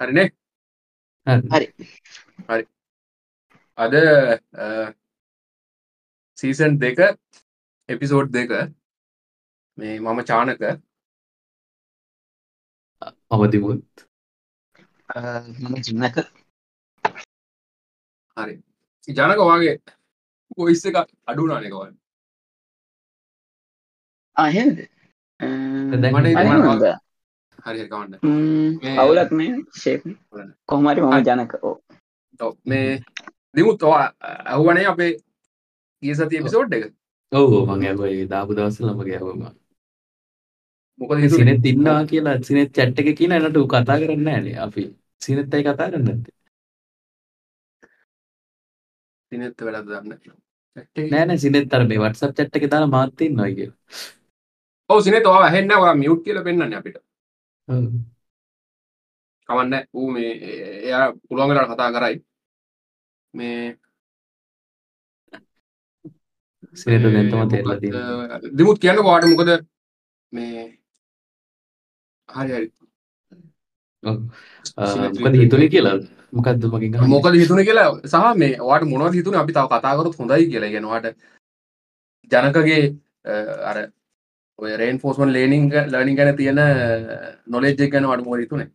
හරිනේ? හරි. අද සීසන් දෙක එපිසෝඩ් දෙක මේ මම චානක අවදිමුත් මම ජින්නක හරි. ජනක වගේ පොයිස්ස එක අඩුනානකවන් අහෙද මට හරි කවන්න. මේ- අවුලක් මේ ශේප කොහමරි මම ජනක. ඕ මේ දිමුත් ඔවා ඇහුවනේ අපේ ගිය සති එපිසෝඩ් එක. ඔවු මං ඇවයි දාපු දවස ලම ගැහවම මොකද? සිනෙත් ඉන්නවා කියලා සිනෙත් චැට් එක කියන එනට ඌ කතා කරන්න ෑනේ අපි සිනෙත්තයි කතා කරන්න ඇත්තේ දිනෙත් වැඩ දන්න නෑන සිනෙත් අර මේ වටසප් චට් එක දාලා මාත්තින් නොයික ඔව සිනේ තවා හැන්න වා මියුට් කියල පෙන්න්න අපිට කවන්න ඌ මේ එයා පුළුවන්ගලට කතා කරයි. මේ සිනට දැන්තම මොකක්ද, තෙරලා තින දිමුත් කියන්න වාට මොකද? මේ හරි හරි. මොකද හිතුන කියලා? මොකක්ද මකින් අහන්නේ? මොකද හිතුන කියලා සහ මේ වාට මොනව හිතුන? අපි තව කතාකරත් හොඳයි කියලා. ගෙනවාට ජනකගේ අ, අර ඔය රේන් ෆෝස්මන් ලේනිං ලනිින් ගැන තියෙන නොලෙජ්ජක් ගැන වඩ මො හිතුනේ?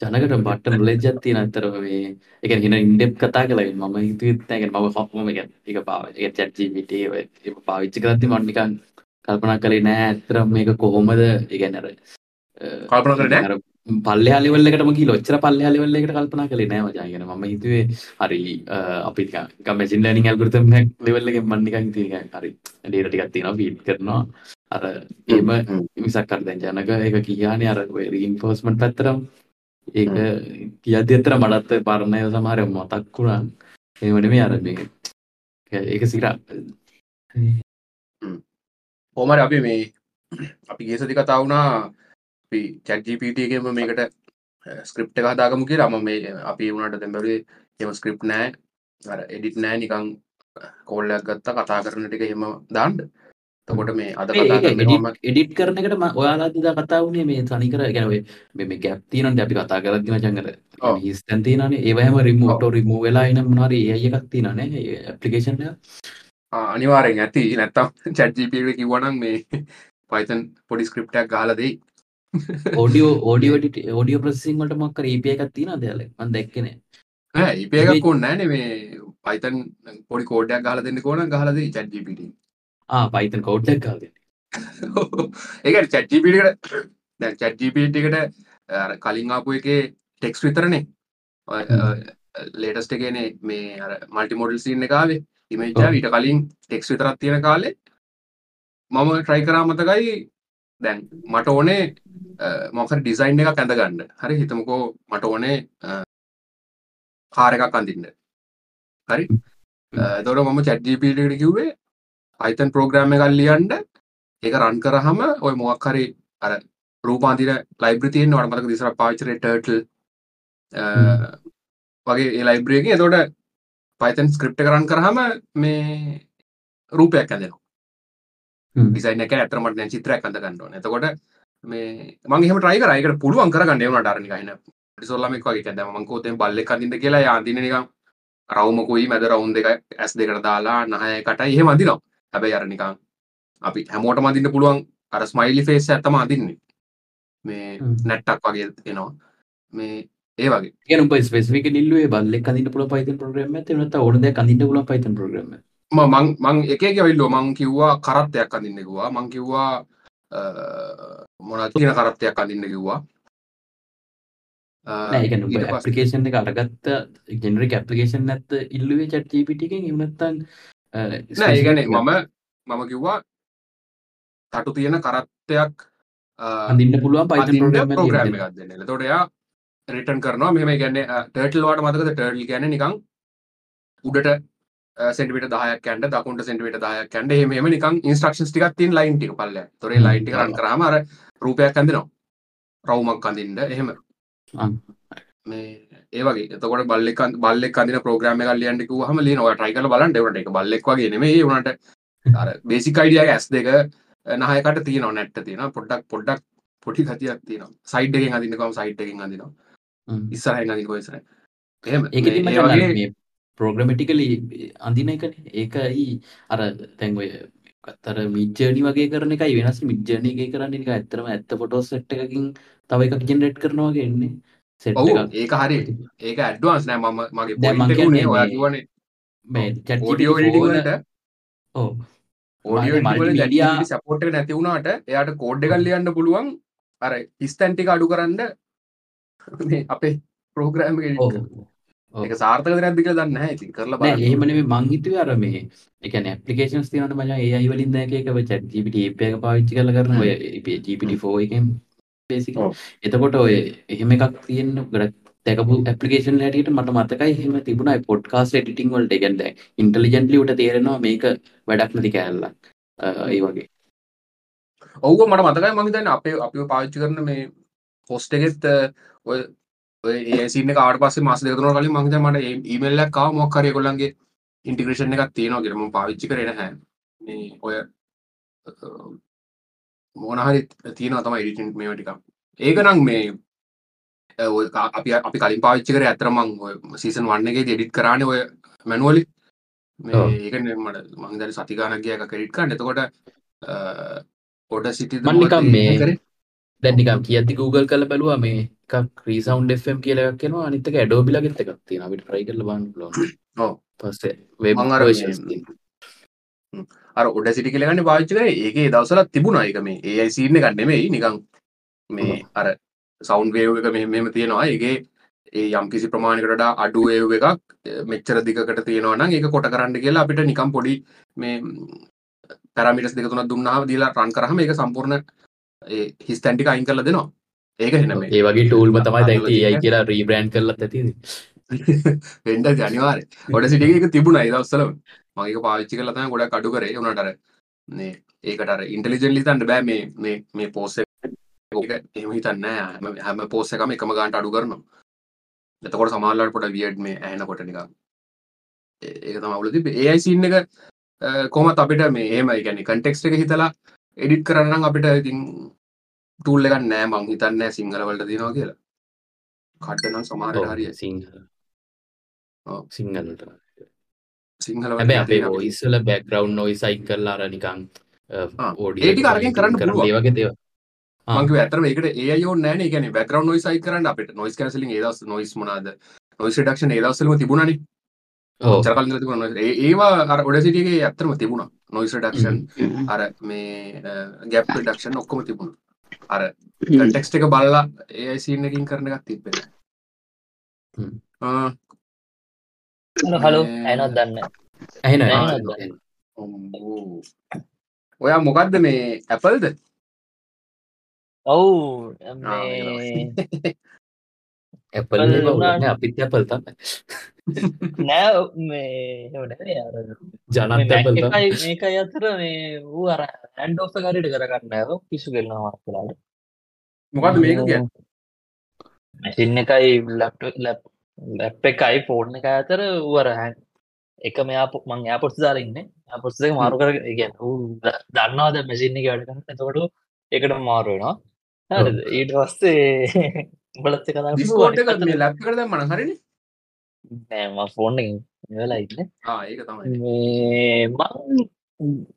ජනකට බට්ට නොලෙජ්ජත්ති නතර මේ එක හින ඉන්ඩෙප් කතා කලයි මම හිතුත්තැක මම හොක්ම එක එක පාව එක චැට්ජීපිට පාවිච්චි කරත්ති මන්නිකන් කල්පනා කළේ නෑ ඇතරම් මේක කොහොමද? ඉගැනර කල්පනා කරේ නෑ? පල්ල හලිවල්ලකටම කි ලොච්චර පල්ල හලිවල්ලකට කල්පනා කළේ නෑ මජාගෙන ම හිතුවේ හරි අපි ගමසින් ලනිින් ඇල්ගෘතම ලෙවල්ලක මන්නික හිතික හරි ඩේට ටිකත්තින පීට් කරනවා අර ඒම මිසක් කර දැන් ජනක එක කියයාන අර රීන්ෆෝස්මට පැත්තරම් ඒක කියද අතර මඩත්ත පරණය සමාරය මොතක් වුණා. ඒමට මේ අර මේ ඒක සිරා. හෝමර අපි මේ අපි ගේ සති කතා වුණා. අපි චැට්ජිපටගේම මේකට ස්ක්‍රප් එක හදාගමු කිය රම මේ අපි වුණට දෙැබරේ එම ස්ක්‍රප් නෑ. අර එඩිට් නෑ. නිකං කෝල්ලයක් ගත්තා කතා කරන ටික හෙම දාන්ඩ තකොට මේ අද කතා කරනවා එඩිට් කරනකට ඔයාලාද කතා වුණේ මේ තනිකර ගැනවේ මේ ගැප්තිනට අපි කතා කරදින චංගර ඔව්. හිස්තැන්තිනන ඒවහම රිමෝටෝ රිමූ වෙලා එන මනාර ඒ එකක් තිනනේ ඇපලිකේෂන්ය අනිවාරෙන් ඇති. නැත්තම් චැට්ජිපට කිව්වනම් මේ පයිතන් පොඩි ස්ක්‍රප්ටක් ගහලදයි ඕඩියෝ ඕඩියෝඩිට ඕඩියෝ ප්‍රසිංවට මක්කර ඒපිය එකක් තින දෙල මන් දැක්කනේ ඉපේකක් කොන්න නෑන මේ පයිතන් පොඩි කෝඩයක් ගහල දෙන්න කෝන ගහලද චැට්ජිපට ආ පයිතන් කෝඩ්ඩක් කාද ඒක චැට්ජිපිට දැ චැට්ජිපිටකට කලින් ආපු එක ටෙක්ස් විතරනේ. ලේටස්ට එකනේ මේ මල්ටි මොඩල් සින්න එකාවේ ඉමේජ. ඊට කලින් ටෙක්ස් විතරත් තියෙන කාලෙ මම ට්‍රයි කරාමතකයි දැන් මට ඕනේ මොක ඩිසයින් එක ඇඳගන්න. හරි? හිතමකෝ මට ඕනේ කාර එකක් අඳන්න. හරි? තොට මම චැට්ජිපිට කිව්වේ අයිතන් ප්‍රෝග්‍රෑම එකල් ලියන්ඩ ඒක රන් කරහම ඔය මොක් හරි අර රූපාන්තින ලයිබ්‍රතියෙන් වඩ මතක දිසර පාචර ටර්ටල් වගේ ඒ ලයිබ්‍රියගේ එතොට පයිතන් ස්ක්‍රප්ට කරන් කරහම මේ රූපයක් ඇදෙනවා ඩිසයින එක ඇතරමට දැන් චිත්‍රයක් අඳ ගන්නවන එතකොට මේ මංගේම ට්‍රයි කරයිකට පුළුවන් කරගන්න. එවන ටරනිකයින ටිසොල්ලමක් වගේ. කැද මංකෝතෙන් බල්ලෙ කඳින්න කියලා යාදින නිකම් රවමකුයි මැද රවුන් දෙක ඇස් දෙකට දාලා නහයකට එහෙ මදිනවා හැබැයි අරනිකං අපි හැමෝට මදින්න පුළුවන් අර ස්මයිලි ෆේස් ඇත්තම අදින්නේ මේ. නැට්ටක් වගේ එනවා. මේ ඒ වගේ. කියන ස්පෙසිික නිල්ලේ බල්ල කඳට පුල පයිතන් ප්‍රග්‍රම නත ඕනද කඳට පුල පයිතන් ප්‍රග්‍රම ම- මං එක වෙල්ලෝ මං කිව්වා කරත්තයක් අඳින්නෙකවා මං කිව්වා මොන තියන කරත්තයක් අඳින්න කිව්වා. ඇපලිකේෂන් එක අරගත්ත ගෙනරික ඇපලිකේෂන් නැත්ත ඉල්ලුවේ චට්ජීපිටිකෙන් එමනත්තන් නෑ ඒගැන මම මම කිව්වා තටු තියෙන කරත්තයක් අඳන්න පුළුවන් පයිතන් ප්‍රග්‍රම දෙන්න. තොටයා රිටන් කරනවා. මෙම ගැන්න ටර්ටල් වාට මතක ටර්ල් ගැන නිකං උඩට සෙන්ටිට දහයක් කැන්ට දකුන්ට සෙන්ටිට දහයක් කැන්ඩ හෙම නිකන් ඉන්ස්ට්‍රක්ෂන් ටිකක් තින් ලයින් ටික පල්ල තොරේ ලයින්ටි කරන් කරම අර රූපයක් කඳනවා රවුමක් කඳින්ට එහෙම. මේ ඒවගේ එතකොට බල්ලෙක් බල්ලෙක් කඳන ප්‍රෝග්‍රම කල්ලියන්ටක හම ලි නොව ටයිකල බලන් ඩවට එක බල්ලෙක් වගේ නෙමේ අර බේසික අයිඩිය ඇස් දෙක නහයකට තියන නැට්ට තියෙන පොඩ්ඩක් පොඩ්ඩක් පොටි ගතියක් තියෙන සයිඩ් එකෙන් අදින්නකම සයිට් එකෙන් අදිනවා හ්ම්. ඉස්සරහින් අනික ඔය ඉස්සරහින්. එහෙම. ප්‍රෝග්‍රමටිකලි අඳින එකනේ. ඒකයි අර දැන් ඔය අතර මිඩ්ජර්නි වගේ කරන එකයි වෙනස්. මිඩ්ජර්නි එක කරන්නේ නිකන් ඇත්තටම ඇත්ත ෆොටෝ සෙට් එකකින් තව එකක් ජෙනරේට් කරනවා වගේ එන්නේ ඔව් ඒක හරි. ඒක ඇඩ්වාන්ස් නෑ මම මගේ දැන් මං පොයින්ට් එක කියන්නේ උනේ ඔයා මානේ එඩිටින් වල multimedia- ChatGPT සපෝට් එක නැති වුණාට එයාට කෝඩ් එකක් ලියන්න පුළුවන්. අර හිස්තැන් ටික අඩු කරන්න අපේ ප්‍රෝග්‍රෑම් එක edit ඔව්. කරන්න. ඔව්. ඒක සාර්ථකද නැද්ද කියලා දන්නේ ඉතින් කරලා නෑ බලන්න. එහෙම නෙමෙයි. මං හිතුවේ අර මේ ඒ කියන්නේ ඇප්ලිකේෂන්ස් තියෙනවනේ මචං AI වලින් එක එක chat GPT API එක පාවිච්චි කරලා කරන ඔය GPT-4 එකෙන් basically. ඔව්. එතකොට ඔය එහෙම එකක් තියෙන ගොඩක් දැකපු ඇප්ලිකේෂන් හැටියට මට මතකයි එහෙම තිබුණා ඒ පොඩ්කාස්ට් එඩිටින් වලට. ඒ කියන්නේ දැන් ඉන්ටෙලිජන්ට්ලි උට තේරෙනවා මේක වැඩක් නැති කෑල්ලක්. ඒ වගේ. ඔව් මට මතකයි මං හිතන්නේ අපේ අපිව පාවිච්චි කරන මේ හොස්ට් එකෙත් ඔය ඔය AI සීන් එක ආවට පස්සේ මාස දෙක තුනකට කලින් මං හිතන්නේ මට ඊමේල් එකක් ආවා මොකක් හරි ඒගොල්ලන්ගේ ඉන්ටිග්‍රේෂන් එකක් තියෙනවා කියලා මම පාවිච්චි කරේ නැහැ. මේ ඔය අ, මොන හරි තියෙනවා තමයි එඩිටින් මේවා ටිකක්. ඒක නම් මේ අපි අපි කලින් පාවිච්චි කරේ ඇත්තට මං ඔය සීසන් 1 එකේදී එඩිට් කරානේ ඔය මැනුවලි මේ. ඒකනේ මට මං හිතන්නේ සති ගානක් ගියා එකක් එඩිට් කරන්න. එතකොට ඔඩ සිටි මං නිකන් මේ දැන් නිකන් කියද්දි Google කරලා බැලුවා මේ එකක් Resound FM කියලා එකක් එනවා. අනිත් එක Adobe ලගෙත් එකක් තියෙනවා. අපිට try කරලා පුළුවන්. ඔව්. පස්සේ web මං අර තියෙනවා. ඔඩ සිටි කියලගන්න පාච්චි කර. ඒකේ දවසලත් තිබුණා. එක මේ ඒයි සිීන එක නෙමෙයි. නිකං මේ අර සෞන්් වේව් එක මෙ මෙම තියෙනවා. ඒගේ ඒ යම් කිසි ප්‍රමාණකට අඩු වේව් එකක් මෙච්චර දිකට තියෙනවනම් ඒක කොට කරන්න කියලා අපිට නිකම් පොඩි මේ පැරමිටස් දෙක තුනක් දුන්නාම දීලා රන් කරහම ඒක සම්පූර්ණ හිස් තැන්ටික අයින් කරලා දෙනවා. ඒක හෙන මේ ඒ වගේ ටූල්ම තමයි දැන්. AI කියලා රීබ්‍රෑන්ඩ් කරලත් ඇති වෙන්ඩ ජනිවාර ගොඩ සිටිය එක තිබුණ දවස්සල මගේ පාවිච්චි කල තම ගොඩක් අඩු කරේ උනටර මේ ඒකට ඉන්ටලිජෙන්ලි තන්න බෑ. මේ මේ මේ පෝස්ස එම හිතන්න හැම පෝස්ස එකම එකම ගාන්ට අඩු කරනවා. එතකොට සමාල්ලට පොට වියඩ් මේ ඇන කොට නික ඒක තමවුල තිබ ඒයි සින්න එක කොමත් අපිට මේ ඒම ගැන කන්ටෙක්ස්ට එක හිතලා එඩිට් කරන්න අපිට ඉතින් ටූල් එක නෑ. මං හිතන්න සිංහලවලට දිනවා කියලා. කට්ටනම් සමාරට හරිය සිංහල. සිංහලට සිංහල හැබැයි අපේ වොයිස් වල බෑග්ග්‍රවුන්ඩ් නොයිස් අයින් කරලා අර නිකන් ආ, ඕඩියෝ ඒ ටික අරගෙන කරන්න පුළුවන්. ඒ වගේ දේවල්. ආ. මං ඇතර ඒකට ඒයෝ නෑන ගැන බැකරව නොයි සයි කරන්න අපට. නොයිස් කැසලින් ඒදස් නොයිස් මනාද නොයිස් ඩක්ෂන් ඒදස්සලම තිබුණනි. ඔව්. චරකල් තිබුණ ඒවා අර ඔඩ සිටියගේ ඇත්තරම තිබුණ. නොයිස් ඩක්ෂන් අර මේ ගැප් ඩක්ෂන් ඔක්කොම තිබුණ. අර ටෙක්ස්ට එක බල්ලා ඒ සිීනකින් කරන එකක් තිබෙන හ්ම්. හලෝ ඇනොත් දන්න ඇහෙන? ඔයා මොකක්ද මේ ඇපල්ද ඔවු ඇපල් අපිත් ඇපල් තමයි. නෑ මේ මේකයි අතර මේ වූ අර ඇන්ඩ ඔෆ කරට කරගන්න ඇව පිසු කෙල්නවා කලාට මොකක්ද මේක කිය මැසින් එකයි ලප් ලැප් ලැප් එකයි ෆෝර්න් එක අතර වර එක මෙයා මං යාපොට් දාලඉන්න පොස්ස මාරු කර ගැන දන්නවාද මැසින් එක වැඩ කරන්න එතකොට එකට මාරුවෙනවා? ඊට පස්සේ බලත් එක මේ ලැප් කරද මන හරිනි. නෑම ෆෝන් වෙලා ඉන්න.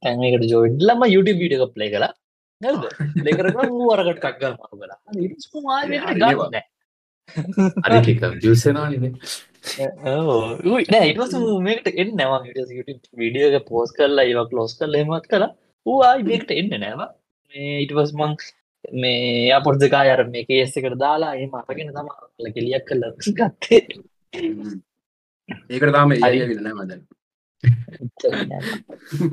තැනකට ජෝඩ්ලම YouTube වීඩියෝ ප්ලේ කලා නැද දෙකරන වරකට කක්ගල් මරු කලා ඉස්කු මාට හරි ගන්න අර ටික ජුසනවා නේද නෑ ඉටස මේකට එන්න නව විඩියෝක පෝස් කරලා ඒවා ලෝස් කල් එමත් කලා ඌආයි මේකට එන්න නෑව ඉටවස් මං මේ අපොට් දෙකා අර මේ කේස් එකට දාලා එම අපගෙන තම කෙලියක් කල්ල ගත්තේ. ඒකට තාම හරි. ඒ විල නෑ මදන්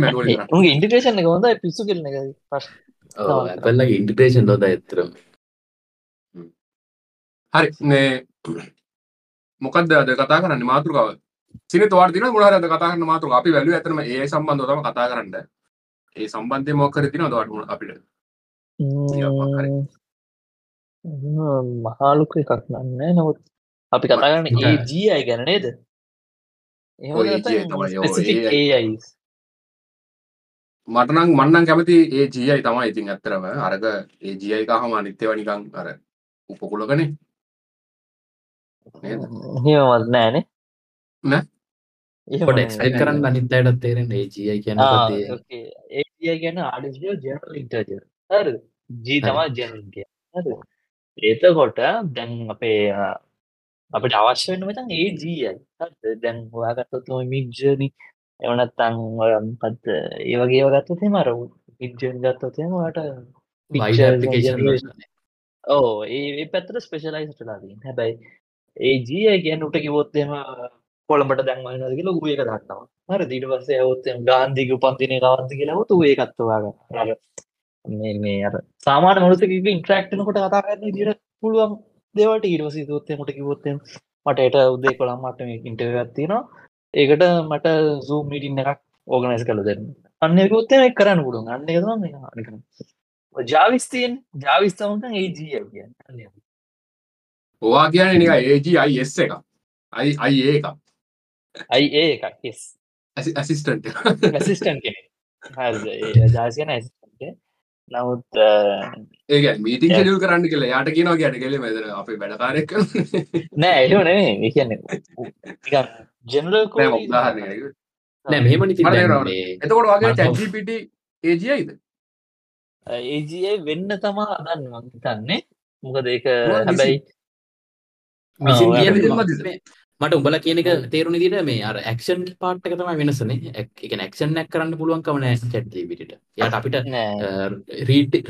මැනුවල් කරන්න. උගේ ඉන්ටිකේෂන් එක හොඳ පිස්සු කෙලන එක. ප්‍රශ් ඇපල්ලගේ ඉන්ටිපේෂන් හොඳ ඇතරම් හරි. මේ මොකක්ද අද කතා කරන්න? මාතෘකාව. සින තවාට දින මොහර අද කතා කරන්න මාතෘක අපි වැලු ඇතනම ඒ සම්බන්ධ තම කතා කරන්න. ඒ සම්බන්ධය මොකර තින දවට අපිට? ටිකක් හරි. මහාලුක එකක් නන්න. නමුත් අපි කතාගන්න ඒ ජීයි ගැන නේද? තමයි, මටනං මන්නන් කැමති ඒ ජීයි තමයි ඉතින් ඇත්තරම අරග ඒ ජීයි කහම අනිත්‍යව නිකං අර උපකුලකනේ නේද? හිමවත් නෑනේ නෑ? එක්ස්පලයින් කරන්න අනිත් අයටත් තේරෙන්න ඒජයි කියන ආ, පදේ okay. AGI කියන්නේ ආඩිසිෝ ජනරල් ඉන්ටර්ජර් හරි. ජී තමා ජනල් කිය හරි එතකොට දැන් අපේ අපිට අවශ්‍ය වෙන්න මෙතන් ඒ ජීයි? දැන් ඔයාගත්තොත් මික්ජනි එවනත්තං පත් ඒ වගේ ගත්තොත් එම අර මික්ජන් ගත්තොත් එම ට ඕ ඒ පැත්තර ස්පේෂලයිස් ලාදී හැබැයි ඒජිය ගැන උට කිවොත්තෙම කොළඹට දැන්වනද කියලා ඌ එක දන්නවා. හර දිට පස්සේ ඇවොත් ගාන්ධික උපන්තිනය කවත්ද කියලා තු ඒ කත්වාග මේ මේ අර සාමාන මනුසක ඉන්ට්‍රක්ටනකොට කතා කරන්න දිට පුළුවන් දෙවට ඉරවසි තුත්තේ මට කිවොත්තෙම මට එට උදේ කොළම් මට මේ ඉන්ටගත්තිනවා ඒකට මට සූ මිටින් එකක් ඕගනස් කල දෙන්න. අන්නකොත්තම කරන්න පුඩුන් අන්න තම ජාවිස්තයෙන් ජාවිස්තවන්ට ඒ ජීය කියන්න. ඔවා කියන නික ඒජයිස් එක අයි අයි ඒක අයි ඒ එකක් yes ඇසිස්ටන්ට ජාවිස් කියන ඇසිස්ටන්ට් නමුත් ඒක Yeah. ෙඩියල් කරන්න කියලා යාට කියනවා ගැට කෙල මෙදන අපේ වැඩකාරයක් නෑ එහෙම ඒ කියන්නේ ජෙනරල් නෑ මෙහෙම නිති මට දැන් තේරෙනවා. මේ එතකොට වගේ මට- චැජිපිට ඒජයිද ඒජයි වෙන්න තමා අදන්න මං හිතන්නේ මොකද ඒක හැබැයි මට උඹල කියන එක තේරුණ දිට මේ අර ඇක්ෂන් පාට් එක තමයි වෙනසනේ එක ඇක්ෂන් නැක් කරන්න පුළුවන්කම නෑ චැට් ජීපිට යට අපිට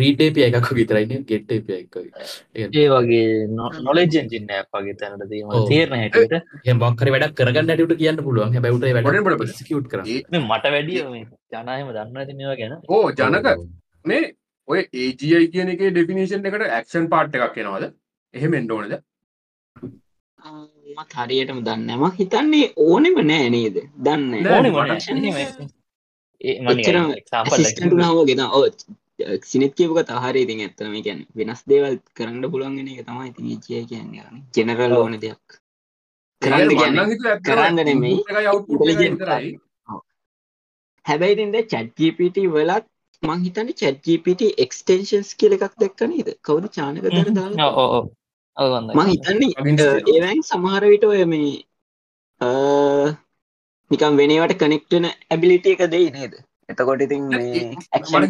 රීටේපිය එකක් විතරයින ගෙට්ටපිය එක ඒ වගේ නොලෙජන් ජින්න වගේ තැනට දීම හැටියට. බක්කර වැඩක් කරගන්න ට කියන්න පුළුවන්. පොඩ වැඩ සිකියුට් කර මට වැඩිය මේ ජනයම දන්න ඇති මේවා ගැන. ඕ ජනක. මේ ඔය ඒජයි කියන එක ඩෙෆිනේෂන් එකට ඇක්ෂන් පාට් එකක් එනවාද? එහෙම එන්ඩෝනද මත් හරියටම දන්නම හිතන්නේ ඕනෙම නෑ නේද? දන්න ගෙන ඕ සිනත් කියපක තහරි ඉතින් ඇත්තම ගැන වෙනස් දේවල් කරන්න පුළුවන්ගෙන එක තමයි තිීචය කියන්නේ. ජෙනරල්. ඕන දෙයක්. කරන්න ගැන කරන්න නෙමෙයි. යවට්තරයි හැබැයි තින්ද චැට්ජපට වලත් මං හිතන්න චැට්ජපට එක්ස්ටේන්ශන්ස් කියල එකක් දැක්ක නේද? කවුද චානක දර දාලා මං හිතන්නේ ඒවැන් සමහර විට ඔය මේ අ, නිකම් වෙනවට කනෙක්ටන ඇබිලිටිය එක දෙයි නේද? එතකොට ඉතින්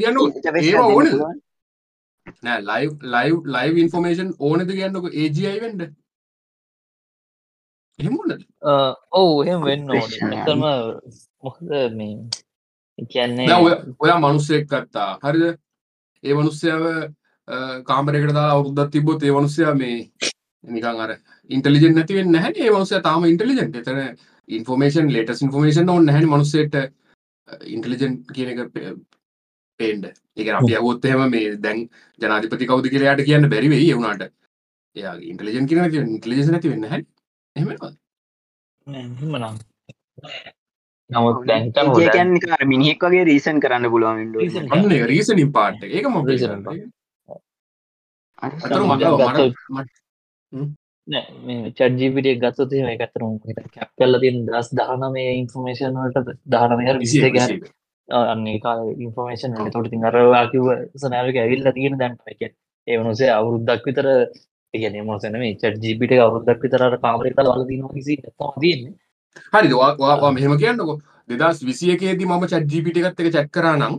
කියන්නකෝ, interface ඒවා එකක් දෙන්න ඕනද? පුළුවන්. නෑ ලයිව් ලයිව් ලයිව් ඉන්ෆෝමේෂන් ඕනද කියන්නක? ඒජයි වෙන්ඩ එහෙමුණද ඔව් එහෙම වෙන්න ඕන. ඇතම මොකද මේ කියන්නේ ඔය මනුස්සයෙක් ගත්තා. හරිද? ඒ මනුස්සයාව කාමරකට දාලා අවුරුද්දක් තිබ්බොත් ඒ මනුස්සයා මේ නිකන් අර ඉන්ටෙලිජන්ට් නැති වෙන්නේ නැහැ නේ ඒ මනුස්සයා තාම ඉන්ටෙලිජන්ට්. එතන ඉන්ෆෝමේෂන් ලේටස්ට් ඉන්ෆෝමේෂන් ඕනේ නැහැ නේ මනුස්සයෙක්ට ඉන්ටෙලිජන්ට් කියන එක පේන්න. ඒ කියන්නේ අපි අහුවොත් එහෙම මේ දැන් ජනාධිපති කවුද කියලා යාට කියන්න බැරි වෙයි ඒ වුණාට. එයාගේ ඉන්ටෙලිජන්ට් කියන එක ඉන්ටෙලිජන්ස් නැති වෙන්නේ නැහැ. එහෙම නේද? එහෙමනම් නමුත් දැන් මිනිහෙක් වගේ රීසන් කරන්න පුළුවන් රීසනින් පාර්ට් එක. ඒක මම Reasoning කියන්නේ. අර අතන දැන් මට ගත්තොත්- මට නෑ මේ චැට් ජීපීටී එක ගත්තොත් අතරම කැප් කරලා තියෙන 2019 ඉන්ෆර්මේෂන් වලට 19 හරි 20 එක හරි අන්නේ කාලේ ඉන්ෆර්මේෂන් වලට ඒතකොට ඉතින් අර ඔයා කිව්ව සනෑරියෝ එක ඇවිල්ලා තියෙන දැන් ඒ කියන්නේ. ඒ මොනසේ අවුරුද්දක් විතර ඒ කියන්නේ මොනස නෙමෙයි චැට් ජීපීටී එක අවුරුද්දක් විතර අර කාමරේ දාලා වල දිනවා කිසි තියෙන්නේ. ඔයා ඔයා මෙහෙම කියන්නකෝ. 2021 දී මම gpt එකත් එක chat කරා නම්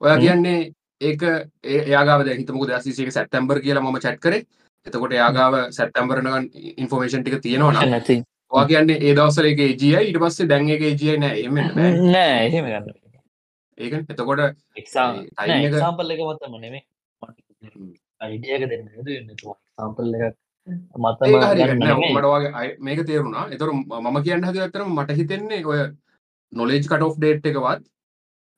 ඔයා. කියන්නේ ඒක ඒ- එයා ගාව දැන් හිතමුකෝ 2021 සැප්තැම්බර් කියලා මම chat කරේ. එතකොට එයා ගාව සැප්තැම්බර් නගන් ඉන්ෆෝමේෂන් ටික තියෙනවා නම් නැති ඔයා කියන්නේ ඒ දවස්වල ඒක AGI ඊට පස්සේ දැන් ඒක AGI නෑ. බෑ. නෑ එහෙම ගන්න ඒකනේ එතකොට එක- එක්සාම්පල් එක මතම නෙමෙයි. අයිඩිය එක දෙන්න යුතු එක්සාම්පල් එකක් මතම ඒක හරි ගන්න නෑ නෙමෙයි. මට වගේ අය- මේක තේරුණා. එතකොට මම කියන්න හදුවේ ඇත්තටම මට හිතෙන්නේ ඔය නොලෙජ් කට් ඔෆ් ඩේට් එකවත්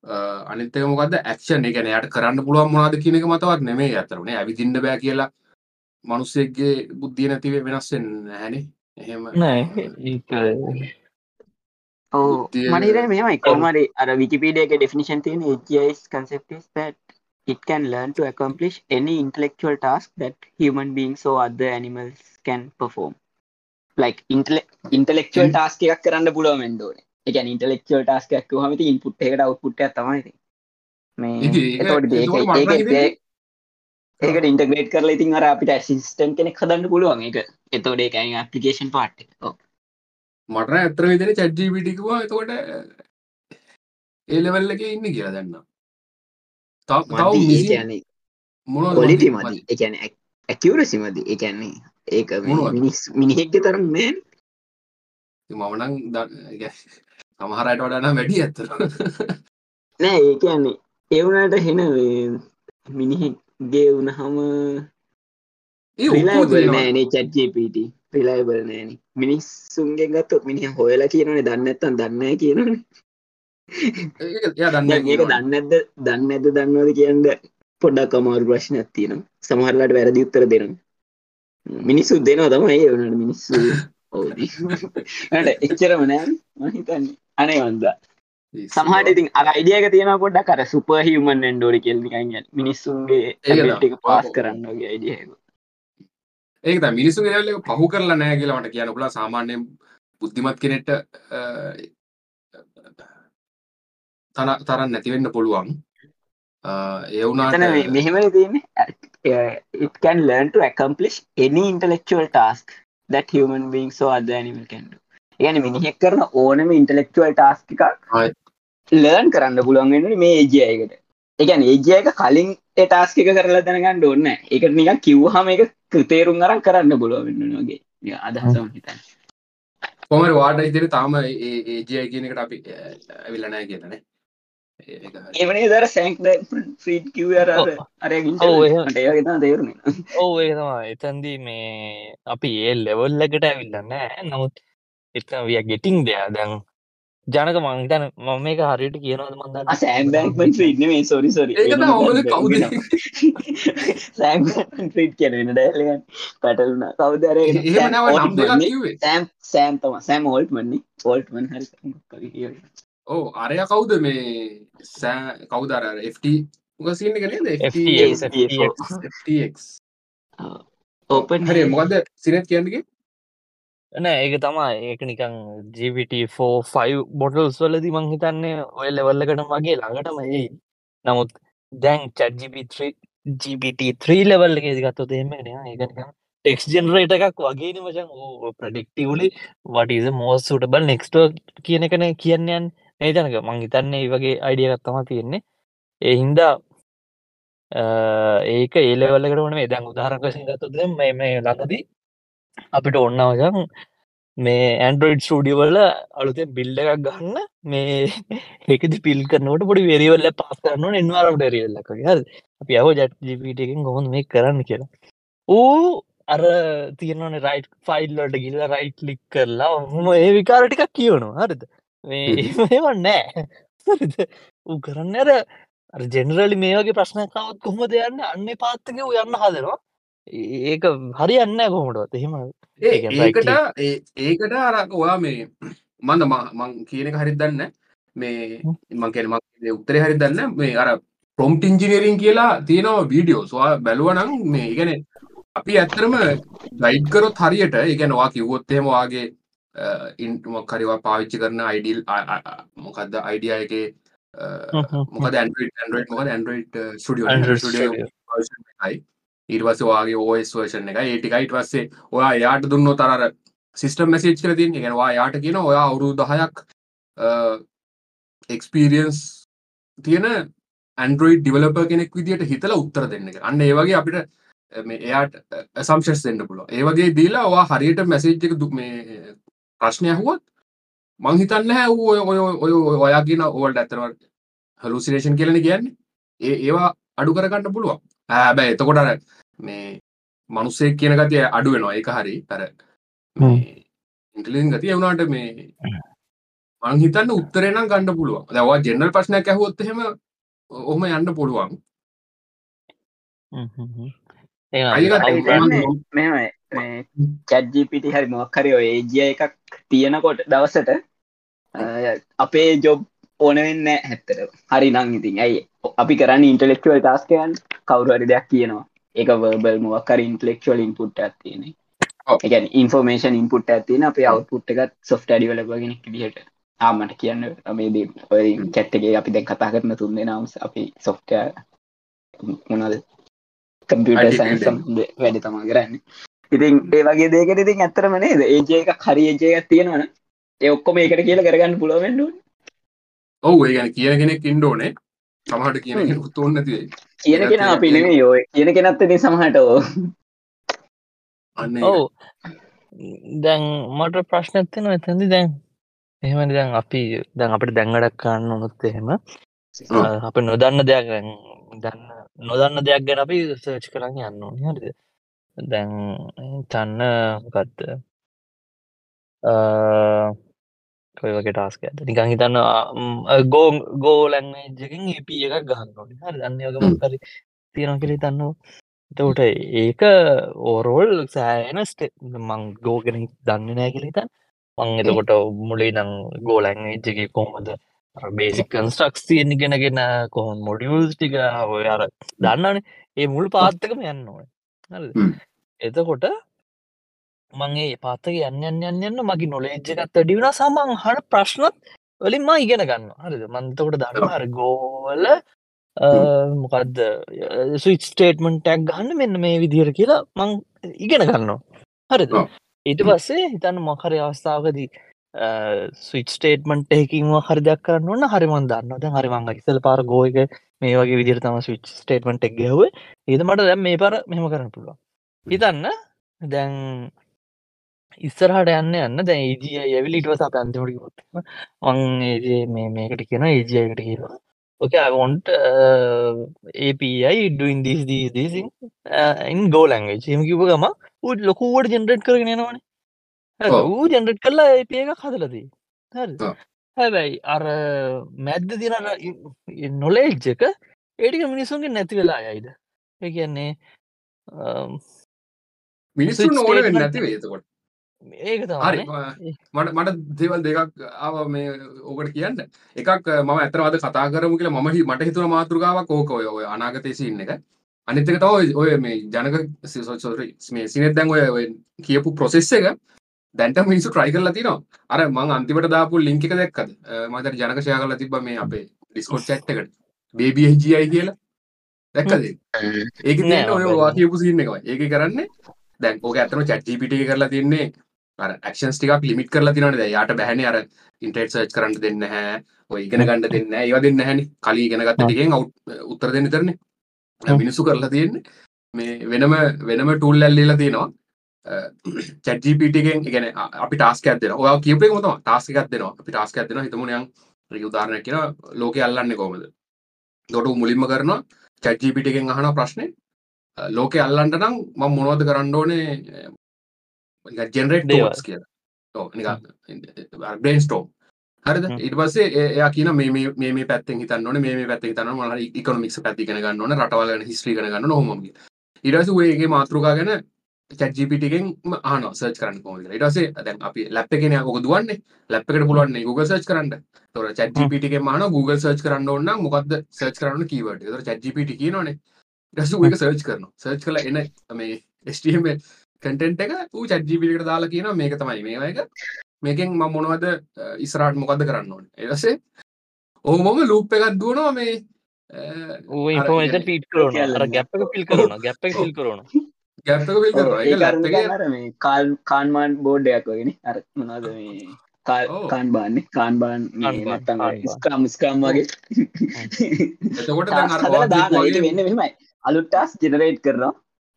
අනිත් එක මොකද්ද? ඇක්ෂන් ඒ කියන්නේ එයාට කරන්න පුළුවන් මොනවද කියන එක මතවත් නෙමෙයි අතරම නේ. ඇවිදින්න බෑ කියලා මිනිස්සෙක්ගේ බුද්ධිය නැති වෙනස් වෙන්නේ නැහනේ එහෙම නෑ ඒක ඔව්. බුද්ධිය- මට හිතෙන්නේ මෙහෙමයි. කොහමරි අර විකිපීඩියා එකේ definition තියෙන AGI's concept is that it can learn to accomplish any intellectual task that human beings or other animals can perform. Like intellect intellectual task එකක් කරන්න පුළුවන් වෙන්න ඕනේ එකක් කිව්වම ඉතින් input එකකට output එකක් තමයි මේ ඒක- ඒක ඒක ඒකට ඉන්ටග්‍රේට් කරලා ඉතින් අර අපිට ඇසිස්ටන් කෙනෙක් හදන්න පුළුවන් එක එතෝඩ එක. ඇපලිකේෂන් පාට් මට ඇතර විදින චැට්ජීපිටිකවා එතකොට ඒලෙවල්ල එක ඉන්න කියලා දන්න තව කියන්නේ මොන කොලිටි මදි? එකන ඇකිවරසි මදි. එකන්නේ ඒක? මිනිස් මිනිහෙක්ග තරම් නෑ මමනං සමහරයට වඩන වැඩි ඇත්තර නෑ ඒ කියන්නේ ඒවුණට හෙන මිනිහෙක්ගේ වුණහම නෑනේ චැට්ජපට රිලයිබල් නෑන මිනිස්සුන්ගේ ගත්තොත් මිනිහ හොයලා කියනනේ දන්න ඇත්තන් දන්න කියනන ඒක දන්න ඇද දන්න ඇද දන්නවද කියන්න පොඩ්ඩක් අමාරු ප්‍රශ්නයක් තියෙන සමහරලාට වැරදි උත්තර දෙන මිනිස්සු දෙනවා තමයි ඒ වනට මිනිස්සු. ඕදී එච්චරම නෑ. මහිතන්නේ අනේ වන්දා. සමහට ඉතින් අර අයිඩියක තියෙන පොඩ්ඩක් කර සුප හිමන් ඩෝඩි කෙල්ලිකන්න මිනිස්සුන්ගේ ඒක පාස් කරන්නගේ අයිඩියක ඒක මිනිසු ගෙවල පහු කරලා නෑ කියලට කියන පුලා සාමාන්‍යයෙන් බුද්ධිමත් කෙනෙට තන තරන් නැතිවෙන්න පුළුවන්. ඒ එතන වුණාට මෙහෙම තියන්නේ. it can learn to accomplish any intellectual task that human beings or other animal can do. යන මිනිහෙක් කරන ඕනම ඉන්ටලෙක්ටුවල් ටාස්කික් ලර්න් කරන්න පුළුවන්ගෙන මේ ඒජයකට එකන් ඒජයක කලින් ටාස්කික කරලා දැනගන්න ඕන්න එක නික කිව්හම එක තේරුම් අරන් කරන්න පුළුවවෙන්නනගේ අදහසම හිතන්න. කොමර වාඩ ඉදිරි තාම ඒජය කියනකට අපි ඇවිලනෑ කියතන ඒවනේ දර සැක් ්‍රීට් කිව අර තේරුණ ඕ ඒතමා එතන්දී මේ අපි ඒ ලෙවල් ලකට ඇවිල්ලන්න නමුත් එතන විය ගෙටිං දෙයා දැන් ජනක මංතන මම මේක හරියට කියනවද ආ මන්දන්න සෑම් බැංක්මන් ෆ්‍රීඩ් නෙමෙයි. Sorry sorry. ඒක තමයි ඔබල කවුද? සෑම් ෆ්‍රීඩ් කියන වෙන ඩයලගන් පැටලුණා. කවුද අර ඒක? එහෙම සෑම් සෑම් තමයි. සෑම් ඕල්ට්මන් නේ. ඕල්ට්මන් හරි. ඕ අරය කවුද මේ සෑ කවුදර FT උගසින්න කනේද FTX. FTX ඕපන් හරි මොකද සිනත් කියන්නගේ නෑ ඒක තමා ඒක නිකං ජීවිට4 බොටල්ස් වලදි මං හිතන්නේ ඔය ලෙවල්ලකට වගේ ළඟටම ඒ නමුත් දැන් චැජිපි GPT3 ලෙවල් එක ගත්තොත් එහෙම නෑ. ඒක නිකන් ටෙක්ස් ජෙනරේට එකක් වගේ මචන් ඕ ප්‍රඩික්ටවලි වටීද මෝස් සුටබල් නෙක්ස්ට කියන එකන කියන්නයන් ඒ ජනක මං හිතන්නේ ඒ වගේ අයිඩියගත් තම තියෙන්නේ. ඒ හින්දා ඒක ඒලෙවල්ලකට වන මේ දැන් උදාහරකසින් ගත්තොද මේ මේ ලඟදී අපිට ඔන්නවජන් මේ ඇන්ඩරෝයිඩ් ස්ටඩියවල අලුතෙන් බිල්ඩ එකක් ගන්න මේ ඒකද පිල් කරනට පොඩි වෙරිවල්ල පස් කරන්න එන්වාරට රියල්ලක හ අපි අහෝ ජට් ජිපිටකින් ගොහොඳ මේ කරන්න කියලා. ඌ අර තියනන රයිට් ෆයිල්ලට ගිල්ල රයිට් ලික් කරලා හොම ඒ විකාර ටිකක් කියවනවා. හරිද? මේ ඒවන් නෑ හරිද? ඌ කරන්න අර ජෙනරලි මේ වගේ ප්‍රශ්නකාවත් කොහොම දෙයන්න අන්න පාත්තක යන්න හදනවා ඒක හරි අන්න කොහොමටත් එහෙම ඒක ඒකට ඒකට අර ඔයා මේ මන්ද මං කියන එක හරි දන්න මේ මංකෙන මක් උත්තරේ හරි දන්න මේ අර ප්‍රොම්ට ඉංජිනීරින් කියලා තියෙනවා වීඩියෝ සවා බැලුවනං මේ ඉගෙන අපි ඇත්තරම ගයිඩ්කරොත් හරියට ඉගැනවා කිව්වොත්තේම වාගේ ඉන්ටමක්කරවා පාවිච්චි කරන අයිඩල් මොකක්ද අයිඩිය එක මොකද ඇන්ඩරෝයිඩ් මොකද ඇන්ඩරෝයිඩ් ස්ටියෝ යි ඊර්වස වාගේ ඕස් වර්ෂන් එක ඒටිකයිට වස්සේ ඔයා යාට දුන්න තරර සිිස්ටම් මැසිච් කර තින් ගෙනවා යාට කියන ඔයා අවුරු දහයක් එක්ස්පීරියන්ස් තියෙන ඇන්ඩරෝයිඩ් ඩිවලප කෙනෙක් විදිට හිතල උත්තර දෙන්න එක අන්න ඒවගේ අපිට මේ එයාට සම්ශස් දෙන්න පුල ඒවගේ දීලා වා හරියට මැසේජ් එක දුක් මේ ප්‍රශ්නය හුවත් මං හිතන්න හැ ඔය ඔය ඔය ඔයා කියන ඕල්ට ඇතරවට හලුසිරේෂන් කියලන කියන්නේ. ඒ ඒවා අඩු කරගන්න පුළුවන්. හැබැ එතකොටර මේ මනුස්සේ කියන ගතිය අඩු වෙනවා. එක හරි. තර ඉන්ටලින් ගතිය වුණට මේ මං හිතන්න උත්තරේනම් ගන්න පුළුවන්. දවා ජෙනල් ප්‍රශ්නයක් ඇහුවොත් එහෙම ඔහම යන්න පුළුවන්. චැජ්ජිපිට හරි මොක්හරි ඔය ඒජිය එකක් තියෙනකොට දවසට අපේ ජොබ් ඕනවෙන්න හැත්තර හරි නං ඉතින්. ඇයි? අපි කරන්න ඉන්ටලෙක්ටුවල් ටස්කයන් කවුරුහරි දෙයක් කියනවා එක වර්බල් මොක්කර ඉන්ටලෙක්ෂුවල් ඉන්පුට් ඇතින ඔව්. එක ඉන්ෆෝමේෂන් ඉන්පුට් ඇතින අපේ අවුපුට් එකත් සොෆ්ට ඩිවලබගෙන දිහට ආමට කියන්න මේ ඔය චැත්තගේ අපි දැන් කතා කරන තුන්දේ නම්ස් අපි සොෆ්ට මොනද කම්පියුට සයින් සම්බන්ධ වැඩ තමා කරන්න. ඉතින් ඒ වගේ දේකට ඉතින් ඇත්තරම නේද? ඒජය එක හරි ඒජය එකක් තියෙනවන. ඒ ඔක්කොම ඒකට කියල කරගන්න පුළුවවෙන්නු ඔව් ඒ කියන කෙනෙක් ඉන්ඩෝනේ සමහට කියන උත්තුන්න නැතිවේ කියන කෙන අපි නෙමේ යෝය කියන කෙනත්තේ සමහට ඕ. අන්න ඔව්. දැන් මට ප්‍රශ්නත්තින එතැදි දැන් එහෙමනි දැන් අපි දැන් අපට දැංගඩක් කන්න උනොත් එහෙම අප නොදන්න දෙයක් දැන් දන්න නොදන්න දෙයක් ගැන අපි සර්ච් කරන්න යන්න ඕනි. හරිද? දැන් චන්න ගත්ත කොයි වගේ ටාස්ක ඇත නිකං හිතන්න ගෝ ගෝලැංජකින් ඒප එකක් ගහන්න හරි දන්න යගම කරි තියෙන කෙරි තන්නවා එතකොට ඒක ඕරෝල් සෑන ස්ටේ මං ගෝගෙන දන්න නෑ කෙලිතන් මං එතකොට මුලේ නං ගෝලැං එජ්ජගේ කොහොමද බේසික් කන්ස්ට්‍රක්ස් තියෙන ගෙනගෙන කොහොම මොඩියල්ස් ටික ඔය අර දන්නන ඒ මුල් පාත්තකම යන්න ඕන. හ්ම්. එතකොට මගේ පාත්තක යන්න යන්න යන්න යන්න මගේ නොලේජ්ජකත් ඩිවන සමං හට ප්‍රශ්නත් වලින් මා ඉගෙන ගන්න හරිද? මන්තකොට දන්නර ගෝවල මොකක්ද ස්විච් ස්ටේටමන් ටැක් ගන්න මෙන්න මේ විදිහර කියලා මං ඉගෙන ගන්නවා. හරිද. ඊට පස්සේ හිතන්න මොකරි අවස්ථාවකදී ස්විච් ස්ටේටමන්ට එකකින්ම හරිදයක් කරන්න ඕන්න හරිමන් දන්න දැන් හරිමංග ඉසල් පාර ගෝයක මේ වගේ විදිර තම ස්විච් ස්ටේටමන්ට් එක් ගැහුව. ඒද මට දැම් මේ පර මෙහම කරන්න පුළුවන්. හිතන්න දැන් ඉස්සරහට යන්න යන්න දැන් ඒජිය ඇවිලිටවස අප අන්තිමටි ොත් මං ඒජේ මේ මේකට කියන ඒජයකට කියවා ඕක අවොන්ට API doing this these these in, uh, in Go language. එම කිව ගම උත් ලොකුවට ජෙනරට් කරගෙන යනවානේ. හරි. ඌ ජෙනරට් කරලා API එකක් හදලදී හරි ඔව්. හැබැයි අර මැද්ද තින නොලේජ් එක ඒටික මිනිසුන්ගේ නැති වෙලා යයිද ඒ කියන්නේ අම්, මිනිස්සුන් ඕන වෙන්න statement නැතිවේ එතකොට ඒක හරි තමයි මට මට දේවල් දෙකක් ආව මේ ඕකට කියන්න. එකක් මම ඇතරවාද කතා කරමු කියලා මම මට හිතුව මාතෘකාවක් ඕක ඔය ඔය අනාගතය සින්න එක. අනිත්තක තව ඔය මේ ජනක සොරි මේ සිනෙත් දැන් ඔය ඔය කියපු ප්‍රොසෙස් එක. දැන්ට මිනිසු ට්‍රයි කරලා තිනවා. අර මං අන්තිමට දාපු ලිංක එක දැක්කද? මතර ජනක ෂයා කරලා තිබ මේ අපේ ඩිස්කොට් චැට් එකට. බේබිජයි කියලා. දැක්කද? ඒක නෑ, තියන්න ඔය මම වා කියපු සින්න එකයි ඒක කරන්න දැන් ඕක ඇතම චැට්ජිපිට කරලා තින්නේ අර ක්ෂන් ටිකක් ලිමිට කරලා තිනට යාට බැහන අර ඉන්ටෙට් සර්ච් කරන්න දෙන්න හැ ඔය ඉගෙන ගණඩ දෙන්න ඒව දෙන්න හැනි කලි ඉගෙනගත්ත ටිකෙන් අව් උත්තර දෙන්න තරන්නේ. මිනිසු කරලා තියෙන්නේ. මේ වෙනම වෙනම ටූල් ඇල්ලලා තියෙනවා. චැට්ජිපිටගෙන් ඉගෙන අපි ටාස්ක ඇදෙන ඔය කියපේ මතම ටාස්ක එකක් දෙනවා. අපි ටාස්ක ඇදෙන හිතමුණයන් උදාරණයක් කියෙන ලෝක අල්ලන්න කොමද දොට මුලින්ම කරනවා චැට්ජිපිටගෙන් අහන ප්‍රශ්නය ලෝක අල්ලන්ට නම් මං මොනවද කරන්න ඕනේ ජෙනරේට් බ්‍රේන් ස්ටෝම් හරිද? හ්ම්. ඉට පස්සේ එයා කියන මේ මේ- මේ මේ පැත්තෙන් හිතන්න මේ මේ මොනවා හරි ඉකොනොමික්ස් පැත්ත ඉගෙන ගන්න රටවල් ඉගෙන ගන්න පස්සේ ඔය ඒකේ මාතෘකා ගැන එකෙන් අහනවා සර්ච් කරන්න ඊට පස්සේ දැන් අපි ලැප් එකේ නේ ඔක දුවන්නේ? ලැප් එකට පුළුවන් Google search කරන්න. gpt එකෙන් අහනවා Google search කරන්න නම් මොකද්ද search කරන්න gpt කියනවනේ. ඊට පස්සේ ඌ ඒක search කරනවා. search කරලා එන මේ HTML content එක එකට දාලා කියනවා මේක තමයි මේවා එක. මේකෙන් මම මොනවද අ, ඉස්සරහට මොකද්ද කරන්න ඕනේ? ඊට පස්සේ ඔහොමම ලූප් එකක් දුවනවා මේ ඌ ෆීඩ් කරන කියන්න අර ගැප් එක ෆිල් කරන ගැප් එක ෆිල් කරන ගැප් එක fill කරනවා. ඒක ලැප් එකේ මේ කාල් කාන්මාන් බෝඩ්ඩයක් වගෙන අර මොනාද මේ. කාන් බාන්නේ කාන් බාන් බාන්. ස්කම් ස්කම් වගේ. එතකොට දැන් වෙන්න මෙමයි අලුට්ටස් ජෙනරේට් කරනවා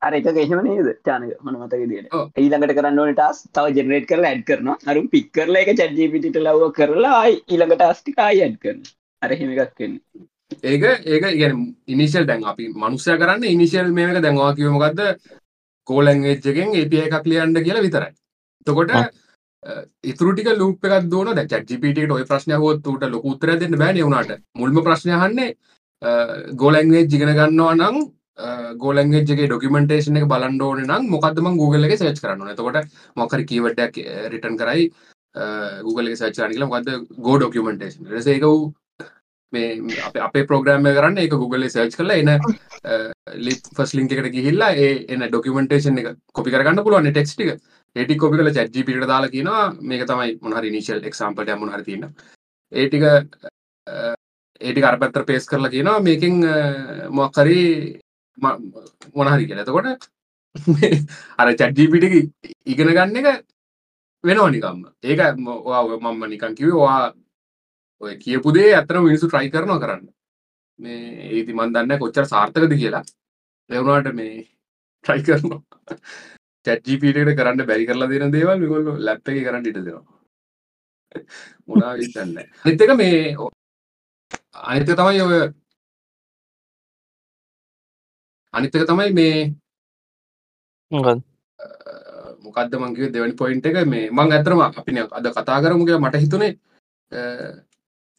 අර එක එහෙම නේද? චානක මන මතක ඔව්. ඊළඟට කරන්න ටස් තව ජෙනරේට් කරලා ඇඩ් කරනවා. අරු පික් කරලා එක චැට්ජිපිට ලව්ව කරලා ඊළඟට ටස්ටි ආයි ඇඩ් කරන අර එහෙම එකක් වෙන්න. ඒක ඒක ගැන ඉනිශල් දැන් අපි මනුස්සය කරන්න ඉනිශල් මේක දැන්වා කිවමගත්ද කෝලංගේච්චකෙන් ඒප එකක් ලියන්ඩ කියලා විතරයි. තකොට. ඉතුරටික ලූප එකක් දුවන ද චට්ජිපිට ඔය ප්‍රශ්නය හොත් ට ලොක උත්තර දෙන්න බෑන වුණට මුල්ම ප්‍රශ්නයහන්නේ ගෝලැංගේ ජිගෙන ගන්නවා නම් ගෝලන්ගේගේ ඩොකිමටේෂන එක බලන්ඩෝන නම් මොකදම Google eh, එක සච් කරන්න එතකොට මොකර කීවටක් රිටන් කරයි. Google සචානිකල මොකද ගෝ ඩොකිමටේෂන් රසේක වූ මේ අප අපේ ප්‍රෝග්‍රම්ම කරන්න එක Google සර්ච් කල එන ලි ෆස් ලින්ක එකට ගිහිල්ලා ඒ එන ඩොකිමටේෂන් එක කොපි කරගන්න පුළුවන් ටෙක්ස්ටික ඒටි කොපි කල චැජි පිට දාලා කියනවා මේක තමයි මොහරි නිශල් එක්සාම්පට මොහර තියන්න ඒටික ඒටි අරපත්තර පේස් කරලා කියනවා මේකින් මොක්කරි මොනහරි කියලා. එතකොට අර චැට්ජීපිට ඉගෙන ගන්න එක වෙනවා නිකම්ම. ඒක මම්ම නිකන් කිව වා ඔය කියපුදේ ඇතන මිනිසු ට්‍රයි කරනවා කරන්න. මේ ඒති මන් දන්න කොච්චර සාර්ථකද කියලා. ලැවුණට මේ ට්‍රයි කරනවා. චැට්ජීපීට කරන්න බැරි කරලා දෙන දේවල් මිකොල්ල ලැප් එක කරන්න ඉට දෙනවා. මොනා විතන්න අනිත්තක මේ අනිත තමයි ඔය අනිත්තක තමයි මේ මොකක්ද මංගේ දෙවනි පොයින්ට එක? මේ මං ඇතරම අපින අද කතා කරමු කියලා මට හිතුනේ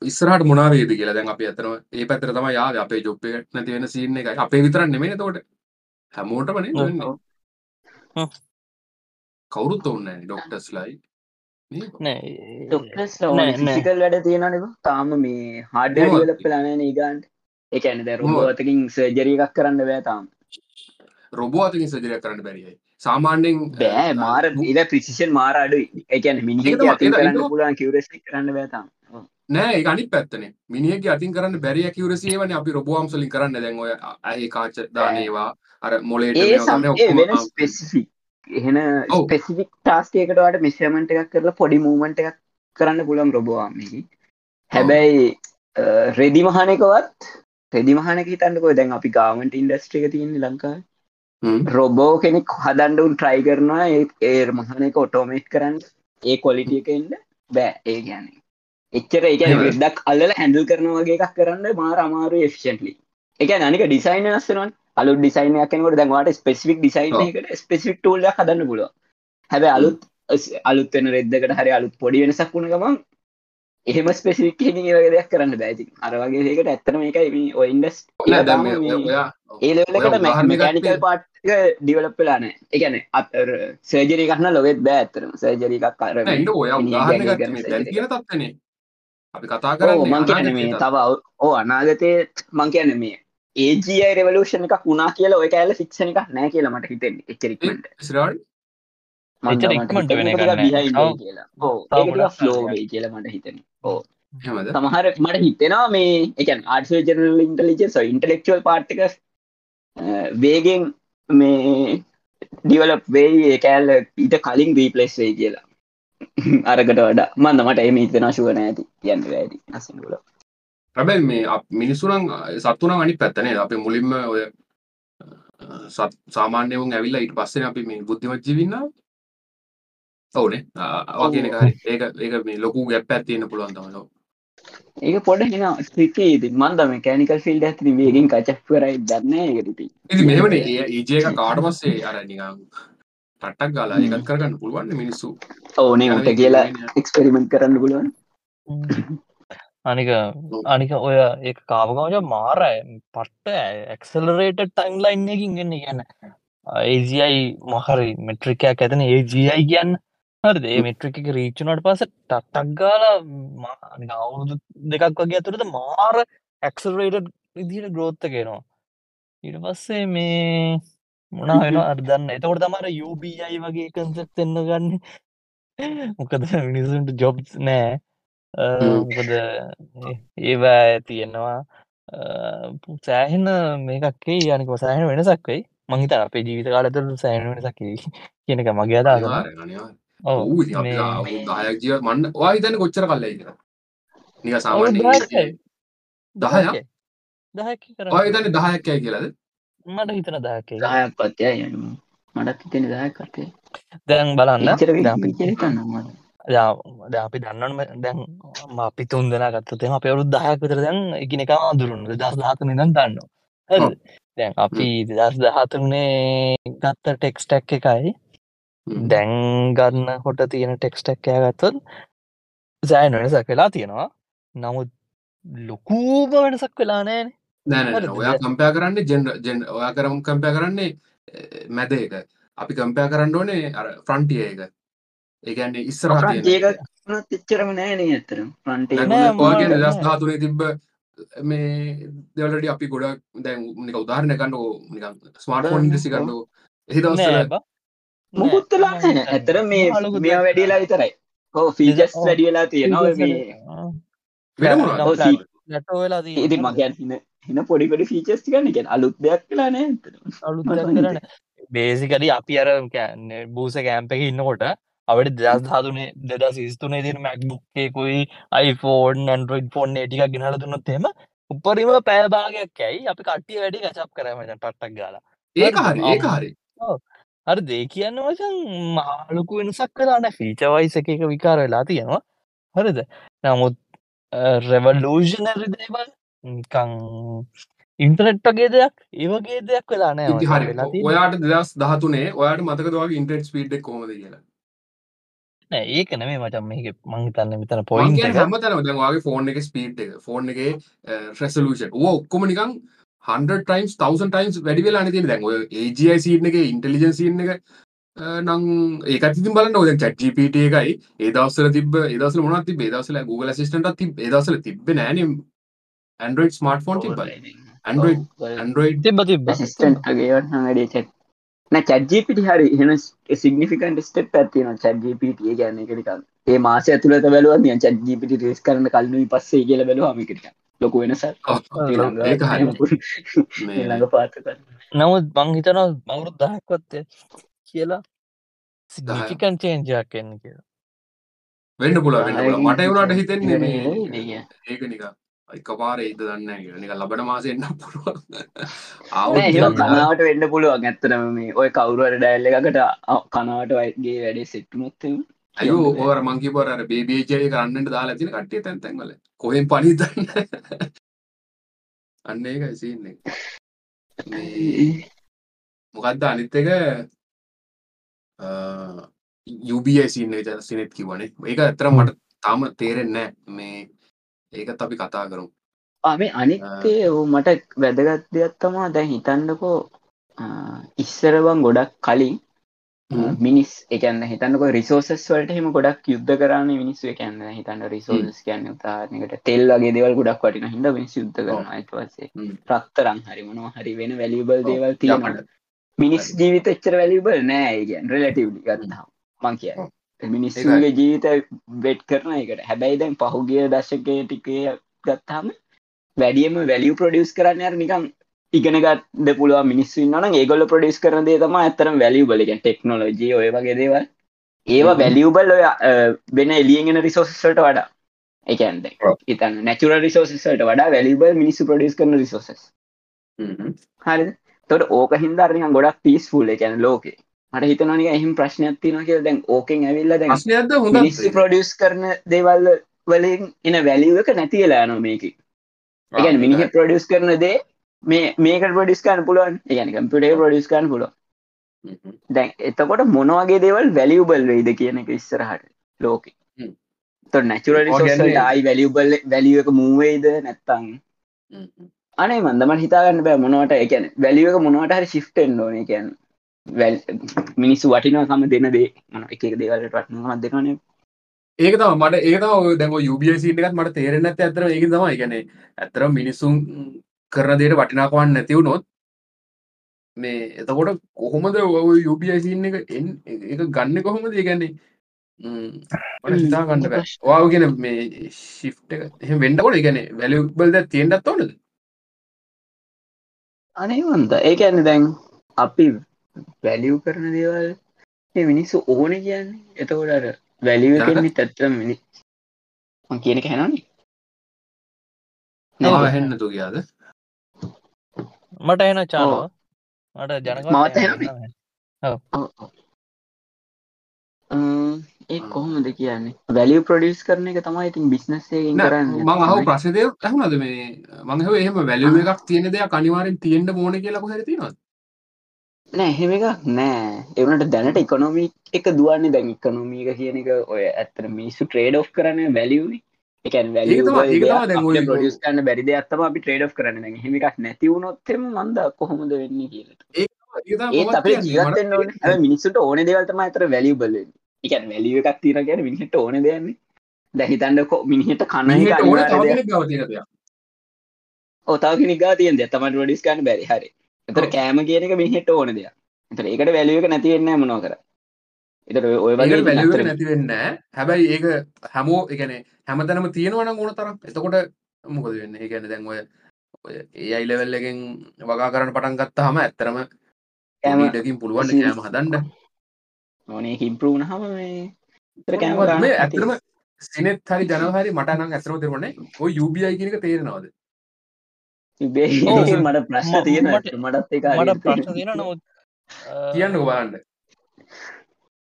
ඉස්සරහට මොනාවේද කියලා. දැන් අපි අතනම ඒ පැත්තර තම යාද අපේ ජොප්ප නැති වෙන සින්න එක අපේ විතරන්න නෙමේ තෝට හැමෝටමන කවුරුත් ඔන්න ඩොක්ටස් ලයි. ඩොක්ටස් ෆිසිකල් වැඩ තියෙනනක තාම මේ හාඩ ඩලප් පලාන ඒගන්ට එකන දැ රුවතකින් සර්ජරී එකක් කරන්න බෑ තාම්. රොබෝතකින් සජරයක් කරන්න බැරියි සාමාන්‍යෙන් බෑ මාර ඉද ප්‍රිසිෂන් මාර අඩුයි. එකන මිනි කරන්න පුලන් කිවරෙස් කරන්න බෑතාම් නෑ අනි පැත්තන. මිනිියගේ අතින් කරන්න බැරිය කිවරසිය වන අපි රොබෝම්සලින් කරන්න. දැන් ඔය ඇහි කාච දානේවා අර මොලේට ස්පෙසිෆික් එහෙන පෙසිෆික් ටාස්කයකටට මිශ්‍රමට එකක් කරලා පොඩි මූමන්ට එකක් කරන්න පුළම් රොබෝවාමකි හැබැයි රෙදි මහනකවත් රෙදි මහනක හිතන්නකො. දැන් අපි ගාමට ඉන්ඩස්ට්‍රික තියන්නේ ලංකා රොබෝ කෙනෙක් හදන්ඩුන් ට්‍රයි කරනවා. ඒ මහනක ඔටෝමේට් කරන්න. ඒ කොලිටියකෙන්ට බෑ. ඒ ගැනේ එච්චර එක වෙදක් අල්ල හැඩල් කරන වගේ එකක් කරන්න මාර අමාරු එෆිෂන්ලි එක අනික ඩිසයින් නස්සනවන් අලු ඩිසයින් කනකට දැන්වාට ස්පෙසිික් ඩිසයින් එකට ස්පෙසිික් ටූල්ල හදන්න පුල හැබැ අලුත් අලුත්වෙන රෙද්දකට හරි අලුත් පොඩි වෙනසක් වුණ ගමන් එහෙම ස්පෙසිික් වගේ දෙයක් කරන්න බෑති අර වගේ ඒකට ඇත්තන එකයි ඔයින්ඩස් ඒලකට පාට් ඩිවලප්පලාන එකන අතර සේජරි කන්න ලොවෙත් බෑ ඇතරම සේජරි එකක් කර තත්නේ අපි කතා කරන්න මං කියන මේ තව ඕ අනාගතය මං කියන මේ ඒජයි රෙවලූෂණ එකක් වුණා කියලා ඔය කෑල ෆික්ෂණ එකක් නෑ කියලා මට හිතෙන් එච්චරික්මට මට හිතන ඕ සමහර මට හිතෙනවා මේ එකන් ආර්සල් ජනල් ඉන්ටලිජෙන්ස් ඉන්ටලෙක්චුවල් පාට්ටික වේගෙන් මේ ඩිවලප් වේ කෑල්ල ඊට කලින් රීපලෙස් වේ කියලා. අරකට වඩා. මන්ද මට එම හිතෙන ශුවන ඇති කියන්න ඇති. අසිගල රැබැයි මේ මිනිස්සුනම් සත්තුන අනි පැත්තනේ අප මුලින්ම ඔය සාමාන්‍යවුන් ඇවිල්ලා ඊට පස්සෙන අපි මේ බුද්ධිමච්ජිවින්න ඔවනේ. වගේන ඒක ඒක මේ ලොකු ගැප් ඇත්තියන්න පුළුවන් තමලෝ ඒක පොඩ හින ස්ත්‍රිකේද මන්දම කැනිකල් ෆිල්ඩ ඇති වේගෙන් කචක් කරයි දන්න ඒකරති ඉති මෙමන ඒජයක කාඩමස්සේ අර නිකම් පටක් ගලා එකත් කරගන්න පුළුවන් මිනිස්සු. ඕනේ උට කියලා එක්ස්පෙරිමෙන්ට් කරන්න පුළුවන්. අනික අනික ඔය ඒ කාපගමජ මාරය පට්ට ඇක්සලරේට ටයිම් ලයින් එකින් ගන්න ගැන ඒජයි මහරි මෙට්‍රිකයක් ඇතන ඒජයි කියන්න හරද? මෙට්‍රික රීචනට පස ටටක් ගාල අවුරුදු දෙකක් වගේ ඇතුරද මාර ඇක්සල්රේට විදිට ග්‍රෝත්ත කෙනවා ඊට පස්සේ මේ මොනා වෙන අර්දන්න එතකොට තමර යුබයි වගේ කන්සෙප් එන්න ගන්න. මොකද මිනිසුන්ට ජොබ්ස් නෑ. මොකද ඒවා තියෙන්නවා සෑහෙන මේකක්ේ යනික සෑහන වෙනසක් වෙයි. මහිත අපේ ජීවිත කාලතුර සෑහන වෙනසක් කියනක මගේ අදා දායක් ජීව මන්න වා හිතන කොච්චර කල්ලයි කර නික සාමාන්‍ය දහය දහතන දහයක්කෑ කියලද? මට හිතන දහකේ දහයක් පත්යය මටත් හිතෙන දහයක් කතේ දැන් බලන්න. ද අපි දන්නම දැන් අපි තුන් දෙනා ගත්තතම අප අවුත් දහයක් විතර දැන් එකන එක අදුරුන් දස් දහත නිදන් දන්න දැන් අපි දස් දහතුනේ ගත්ත ටෙක්ස්ටැක් එකයි දැන් ගන්න හොට තියෙන ටෙක්ස්ටැක්කෑ ගත්තොත් සෑන් වෙනසක් වෙලා තියෙනවා. නමුත් ලොකූම වෙනසක් වෙලා නෑන නෑ ඔයා කම්පයා කරන්න ජෙන් ජෙන් ඔයා කරම කම්පය කරන්නේ මැද එක. අපි කම්පයා කරන්න ඕනේ අර ෆ්‍රන්ටිය එක. ඒගැන්නේ ඉස්සර තිච්චරම නෑන ඇතරම් ෆ්‍රන්ටේ දස් ධාතුනේ තිබ්බ මේ දෙවලට අපි ගොඩක් දැන් නික උදාහරණ කන්නෝ නික ස්මාර්ට ෆෝන් ඉන්ඩසි කන්නෝ එහිදවස මුකුත්තලා ඇතර මේ මෙයා වැඩියලා විතරයි. හෝ ෆීජස් වැඩියලා තියෙනවා ඉති මගැන් එන පොඩිපඩි ෆීචස් ගන්න එක අලුත් දෙයක් කලා නෑ අලුත්. කරන්න බේසිකරි අපි අර කෑන්නේ බූස කෑම්ප එක ඉන්නකොට අවට දස් ධාතුනේ දෙදා සිස්තුනේ තින මැක්බුක්කෙකුයි අයිෆෝන් ඇන්ඩරෝයිඩ් ෆෝන් ටික ගෙනල දුන්නොත් එම උපරිම පෑභාගයක් ඇයි? අපි කට්ටිය වැඩි කචප් කරමට ටට්ටක් ගාලා. ඒක හරි ඒක හරි අර දේ කියන්න වචන් මාලුකු වෙනසක් කලාන ෆීචවයිස එක එක විකාර වෙලා තියෙනවා. හරිද? නමුත් රෙවලූෂනරි දේවල් නිකං ඉන්ටනෙට්ටගේ දෙයක් ඒවගේ දෙයක් වෙලා නෑ. ඔයාට දෙදස් දහතුනේ ඔයාට මතකදවාගේ ඉන්ටෙට් ස්පීඩ් කොමද කියලා? නෑ ඒක නෙමේ මචන් මේක මෙතන මං පොයින්ට කියන්නේ හැමතැනම දැන් ඔයාගේ ෆෝන් එක ස්පීඩ් එක ෆෝන් එක රෙසලූෂන් ඔක්කොම නිකන් 100 ටයිම්ස් 1000 ටයිම්ස් වැඩි වෙලා නේ තියෙන්නේ. දැන් ඔය AGI සීන් එකේ ඉන්ටෙලිජන්ස් සීන් එක නම් ඒකත් බලන්න chat GPT එකයි. ඒ දවස්වල තිබ්බ ඒ දවස්වල මොනවද තිබ්බේ? ඒ දවස්වල Google Assistant එකක් තිබ්බ ඒ දවස්වල තිබ්බේ නෑනේ. Android smartphone තිබ්බයි Android Android තිබ තිබ සිස්ටන්ටගේවන්න වැඩේ චැට් න චැජ්ජපිට හරි එන සිගනිිකන්ට ස්ටප් ඇතින චැජ්ජපට ගන්න එකනිකන් ඒ මාස ඇතුලත බැලුව ය චැජ්ජපට රේස් කරන කල්ලු පස්සේ කියල බැලවා මිකට ලොක වෙනස. ළඟ පාත කරන්න. නමුත් බං හිතන මවුරුත් දහක්වත්ය කියලා සිගිකන් චේන්ජයක් එන්න කියලා. වෙන්න පුළුවන් වෙන්න පුළුවන්. මට ඒ වුණාට හිතෙන්නේ මේ ඒක නිකන් එකපාර ඉද දන්න කියලා. නිකන් ලබන මාසේ එන්න පුළුවන්. කනාවට වෙන්න පුළුවන්. ඇත්තනම මේ ඔය කවුරුවර ඩැල්ල එකකට කනාවට වයිගේ වැඩේ සෙට්ටුනොත් අයෝ ඕර මං කිව්වා අර බේබීජය කරන්නට දාලා තියෙන කට්ටිය තැන් තැන් වල කොහෙන් පණිද අන්න ඒකයි සීන් එක. මේ මොකක්ද අනිත් එක? UBI සින්න සිනෙත් කිවනේ ඒක ඇතර මට තාම තේරෙන්නේ මේ ඒකත් අපි කතා කරමු. ආමේ අනිත්තේ ඕ මට වැදගත් දෙයක් තමා දැන් හිතන්නකෝ ආ, ඉස්සර බං ගොඩක් කලින්. මිනිස් එකන්න හිතන්නක රිසෝසස් වලට හෙම ගොඩක් යුද්ධ කරන්න මිනිස්සු. එකන්න හිතන්න රිසෝස් කියන්න උතානකට තෙල් වගේ දෙවල් ගොඩක් වටින හිද මිනිස් යුද්ධ කරන අයිතුවසේ හ්ම්. රක්තරම් හරි මොනවා හරි වෙන වැලිබල් දේවල් යකඩ. මිනිස් ජීවිත එච්චර වැලිබල් නෑ ඒගන් රලටවලි ගන්නම් මං කිය. මිනිස්සුගේ ජීවිත වෙට් කරන එකට. හැබැයි දැන් පහුගිය දශකය ටිකේ ගත්තාම වැඩියම වැලිය ප්‍රඩියස් කරන්න නිකම් ඉගෙන ගත්ද පුළුව මිනිස්සු න්න ඒගොල්ල ප්‍රඩිස් කරන දේ තම ඇතරම් වැලිය බලිගෙන් ටෙක්නෝලජී ඔය වගේ දේවල්. ඒවා. වැලියබල් ඔය වෙන එලියගෙන රිසෝසට වඩා. එකන්ද ඔව්. ඉතන්න නැචුර රිසෝසට වඩා වැලිබල් මිනිස්සු ප්‍රඩිස් කරන රිසෝසස්. හරි තොට ඕක හින්දරනික ගොඩක් පිස්ෆුල් එකැන ලෝකේ. මට හිතනනික එහිම ප්‍රශ්නයක් තියන කිය දැන් ඕකෙන් ඇවිල්ල හොඳ ප්‍රඩියස් කරන දේවල් වලින් එන වැලිුව එක නැතිලා යන මේක එකන මිනිහ ප්‍රඩියස් කරන දේ මේ මේක ප්‍රඩිස් කන්න පුළුවන්? එකන කම්පිටේ ප්‍රඩිස් කන්න පුළුව දැන් එතකොට මොනවගේ දේවල් වැලියබල් වෙයිද කියන එක ඉස්සරහට ලෝක. තො නැචුර කියන්නේ- ආයි වැලියබල් වැලිය එක මූවේද නැත්තං අනේ මන්දමට හිතාගන්න බෑ මොනවට එකන වැලියක මොනවට හරි ශිෆ්ටෙන් ඕන. එකන් වැල් මිනිස්සු වටිනකම දෙන දේ. මන එක එක දේවල්ට වටනමත් දෙකන ඒක තම මට ඒක දැම UBI සිට එකත් මට තේරෙන ඇත ඇතර ඒක තම ගැන ඇතර මිනිසුන් කරන දේට වටිනාකවන්න නැතිවුණොත් මේ එතකොට කොහොමද ඔය UBI සින්න එක ඒක ගන්න කොහොමද? ඒගැන්නේ මට හිතා ගන්න බෑ. වාව ගෙන මේ ශිෆ් එක එහ වෙන්ඩකොට ගැන වැලිබල්ද තියෙන්ටත් ඕනද? අනේ වන්ද ඒකන්න දැන් අපි වැලිය් කරන දේවල් ඒ මිනිස්සු ඕන කියන්නේ. එතකොට අර වැලිව කෙන්නේ තැත්තම මිනි මං කියන එක හැනනි හෙන්න තු කියාද මට එන චානව මට එහෙමයි. ඒ කොහොමද කියන්නේ? වැලිය ප්‍රඩියස් කරන එක තමයි ඉතින් බිස්නස්සේ කරන්න. මං අහ ප්‍රශ්දය ඇහුනද මේ? මංහ එහෙම වැලිුව එකක් තියෙන දෙයක් අනිවාරෙන් තියෙන්ට මෝන කියලා කොහැර තිනොත් නෑ එහෙම එකක් නෑ. එවනට දැනට ඉකොනොමී එක දුවන්නේ දැන් ඉකොනොමීක කියන එක ඔය ඇත්තර මිනිස්සු ට්‍රේඩ් ඔ් කරන වැලියනි එකන් ප්‍රඩියස් කන්න බැරිද අත්තම අපි ට්‍රේඩ් කරන හෙමිකක් නැතිවුණොත්තෙම මන්ද කොහොමද වෙන්නේ කියලට ඒත් අපේ හැ මිනිස්සුට ඕන. දෙවල්තම අතර වැලිය බල එකන් වැලිය එකක් තිර ගැන මිනිහට ඕන දෙයන්නේ දැහිතන්ඩ මිනිහට කන එක ඕන අනිවාර්ය දෙයක්. ගව තියෙන දෙයක්. ඔතාව කෙනෙකා තියන් දෙතමට ඩිස් කන්න බැරි. හරි. එතර. කෑම කියන එක මිනිහෙට ඕන දෙයක්. එතර ඒකට වැලියක නැතිවෙන්න මොනෝ කර එතර ඔය අතර- නැතිවෙන්න හැබැයි ඒක හැමෝ එකන හැමතැනම තියෙනවන ඕන තරම්. එතකොට මොකද වෙන්න? ඒගැන දැන් ඔය ඒ අයිලවෙල් එකෙන් වගා කරන්න පටන් ගත්ත හම ඇත්තරම කෑම ඩකින් පුළුවන් කෑම හදන්ඩ ඕනේ හිම්පරූන හම මේ කෑම මේ ඇතරම සිනෙත් හරි ජනහරි මට නම් ඇතරම දෙරනේ ඔය යුබයි කියනක තේරෙනවාද. මට ප්‍රශ්න ම- තියෙන මට- මටත් එක මට ප්‍රශ්න තියෙන නමුත් කියන්න බලන්න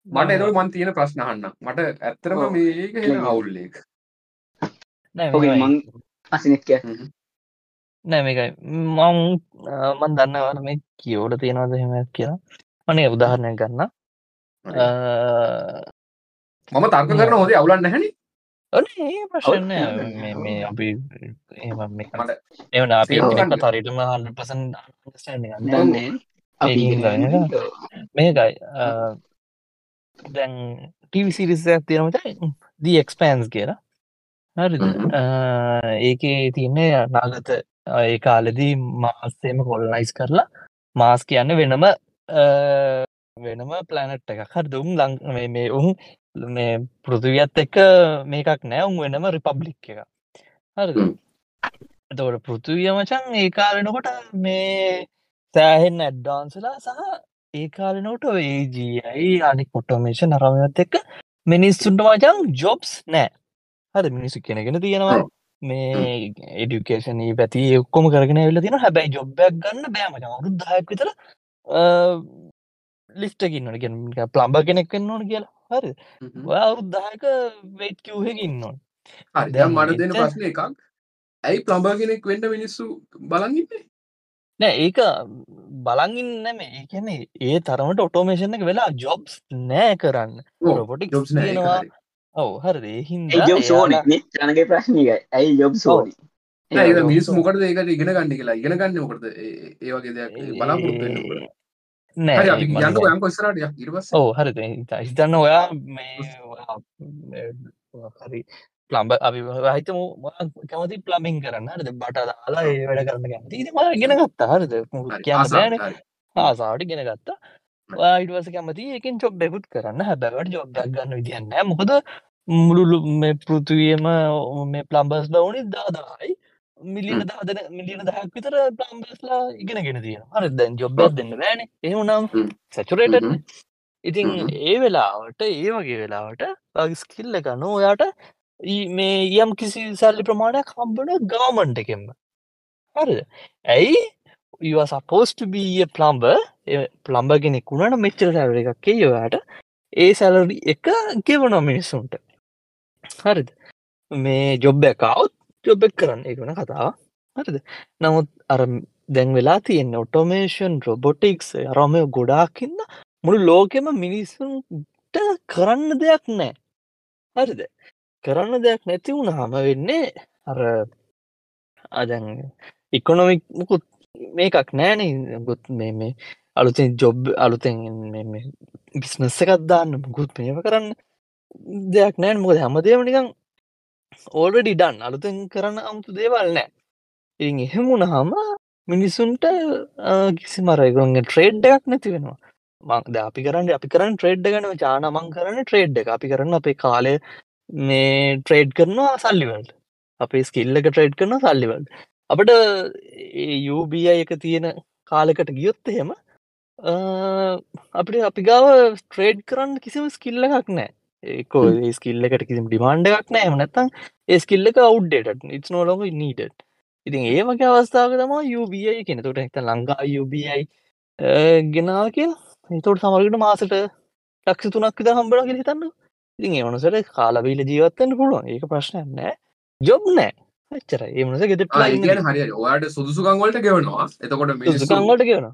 මට එතක මන් තියෙන ප්‍රශ්නහන්න මට ඇත්තරම ඔව්. මේක අවුල්ලේක මං අසිනෙත් කිය. නෑ මේකයි. මං මන් දන්නවන මේ කියෝට තියෙනවද හෙම කියලා. මනේ උදාහරණය ගන්න. මම තර්ක කරන හොද අවුලන්න හැනි ප්‍රශ්න අපි මට එවන අපි. තරිටම හන්ඩ පසන්. මේකයි දැන් ටීවිසිරිසයක් තියෙනමත දී එක්ස්පෑන්ස් කියලා. හරි. ඒකේ තියන්නේ නාගත ඒ කාලෙදී මාස්සේම කොල්ලයිස් කරලා මාස් කියන්න වෙනම වෙනම ප්ලනට් එකක්. හරි දුම් ලං මේ- උන් මේ පෘතිවියත් එක්ක මේකක් නෑ. උන් වෙනම රිපබ්ලික් එක හරි හ්ම්. එතවට පෘතිවිය මචන් ඒ කාලෙනකොට මේ සෑහෙන් ඇඩ්ඩාන්සලා සහ ඒ කාලෙනකොට ඒජයි අනි කොටෝමේෂන් අරමත් එක්ක මිනිස්සුන්ට මචන් ජොබ්ස් නෑ. හද මිනිස්සු කෙනගෙන තියෙනවා. මේ එඩිකේෂනී පැති ඔක්කොම කරගෙන වෙල තින හැබැයි ජොබ්බයක් ගන්න බෑමච අවුරුද්ධහයක් විතර ලිස්ටකින්නට ගෙන ප්ලම්බ කෙනෙක් වෙන්න ඕන කියලා. හරි. අවුරුද්ධහක වෙට් කිව්හකින්න ඕන්. හරි. දැන් මට දෙන ප්‍රශ්න එකක්. ඇයි ප්ලම්බා කෙනෙක් වෙන්න මිනිස්සු බලගන්නේ නෑ ඒක බලගින් නැම ඒ කියන්නේ ඒ තරමට ඔටෝමේෂන් එක වෙලා ජොබ්ස් නෑ කරන්න. රොබොටික් ජොබ්ස් නෑ හරි. ඔව හරි හින්ද ඇයි ජොබ් සෝනි ජනගේ ප්‍රශ්නිකයි ඇයි ජොබ් සෝනි නෑ, ඒක මිනිස්සු මොකටද ඒකට ඉගෙන ගන්න කියලා? ඉගෙන ගන්න මොකටද? ඒ ඒ වගේ දෙයක් බලාපොරොත්තු වෙන්න මොකටද? හරි අපි යන්නකො යන්කො ඉස්සරහට යක් ඊට පස්සේ. ඕ හරි හිතන්න ඔයා මේ ඔයා මේ හරි ප්ලම්බ අපි හිතම කැමති ප්ලමින් කරන්න. හරිද? බට දාලා ඒ වැඩ කරන්න කැමති. ඉතින් ඔයා ඉගෙන ගත්තා. හරිද? කියන්න. ආසාවට ගෙන ගත්තා. වායිටවස කැමති එකින් චොබ්බෙකුත් කරන්න. හැබැවට ජොබ්දක් ගන්න විදින්න මොකද මුළුලු මේ පෘතුවියම මේ ප්ලම්බස් දවනි දාදායි. මිලියන හ්ම්. දාදන මිලියන දහක් විතර ප්ලම්බස්ලා ඉගෙන ගෙන තියෙන හරි දැන් ජොබ්බයක් දෙන්න බෑන එහුනම් හ්ම්. සැචුරේට. ඉතින්. ඒ වෙලාවට ඒ වගේ වෙලාවට ස්කිල්ල ගන්න ඔයාට මේ යම් කිසි සැල්ලි ප්‍රමාණයක් හම්බන ගවමන්ට එකෙම හරිද? ඇයි? සපෝස්ට බීය ප්ලම්බ ප්ලම්බ කෙනෙක් වුණට මෙච්චර සැර එකක් යොයාට ඒ සැලරි එක ගෙවනො මිනිස්සුන්ට. හරිද? මේ ජොබ්බ එකවුත් ජොබ්බෙක් කරන්න. එකන කතාව හරිද? නමුත් අර දැන් වෙලා තියෙන ඔටෝමේෂන් රොබොටික්ස් අරමය ගොඩාක්කින්න මුළු ලෝකෙම මිනිස්සුන්ට කරන්න දෙයක් නෑ හරිද? කරන්න දෙයක් නැති වුණ හම වෙන්නේ අර අදැන් ඉකොනොමික් මුකුත් මේකක් නෑන ගොත් මේ මේ අලුතින් ජොබ් අලුතෙන් බිස්නස්ස එකත් දාන්න මුකුත් මේව කරන්න දෙයක් නෑන් මොකද හැමදේම නිකං ඕල්ඩඩි ඩන් අලුතෙන් කරන්න අමුතු දේවල් නෑ. ඉ එහෙමුණ හම මිනිසුන්ට කිසි මරයගුන්ගේ ට්‍රේඩ් එකක් නැති වෙනවා. මංද අපි කරන්න අපි කරන්න ට්‍රේඩ් ගන චානමං කරන්න ට්‍රේඩ් එක. අපි කරන්න අපේ කාලය මේ ට්‍රේඩ් කරනවා සල්ලිවල්ට අපේ ස්කිල්ල එක ට්‍රේඩ් කරන සල්ලිවල් අපට යුබI එක තියෙන කාලෙකට ගියොත් එහෙම අපිට අපි ගාව ට්‍රේඩ් කරන්න කිසිම ස්කිල්ල එකක් නෑ ඒකෝ ස්කිල්ල එකට කිසිම ඩිමාන්ඩ එකක් නෑ එමනත්තං ඒ ස්කිල්ල එක අවු්ඩේට ඉස් නෝලොඟ නීට ඉතින් ඒ වගේ අවස්ථාව තම යුබI කෙනතුට එත ලංඟා යුබI ගෙනාව කියලා. එතවට සමරකට මාසට ලක්ෂ තුනක් විත හම්බල කිය හිතන්න ඉතින් ඒමනසට කාලබීල ජීවත්තන්න පුළුවන්. ඒක ප්‍රශ්නයක් නෑ. ජොබ් නෑ. ගෙත ආ, ඒ කියන්නේ හරි හරි. ඔයාට සුදුසුකම් වලට ගෙවනවා. එතකොට මිනිස්සු සුකංගට කියවන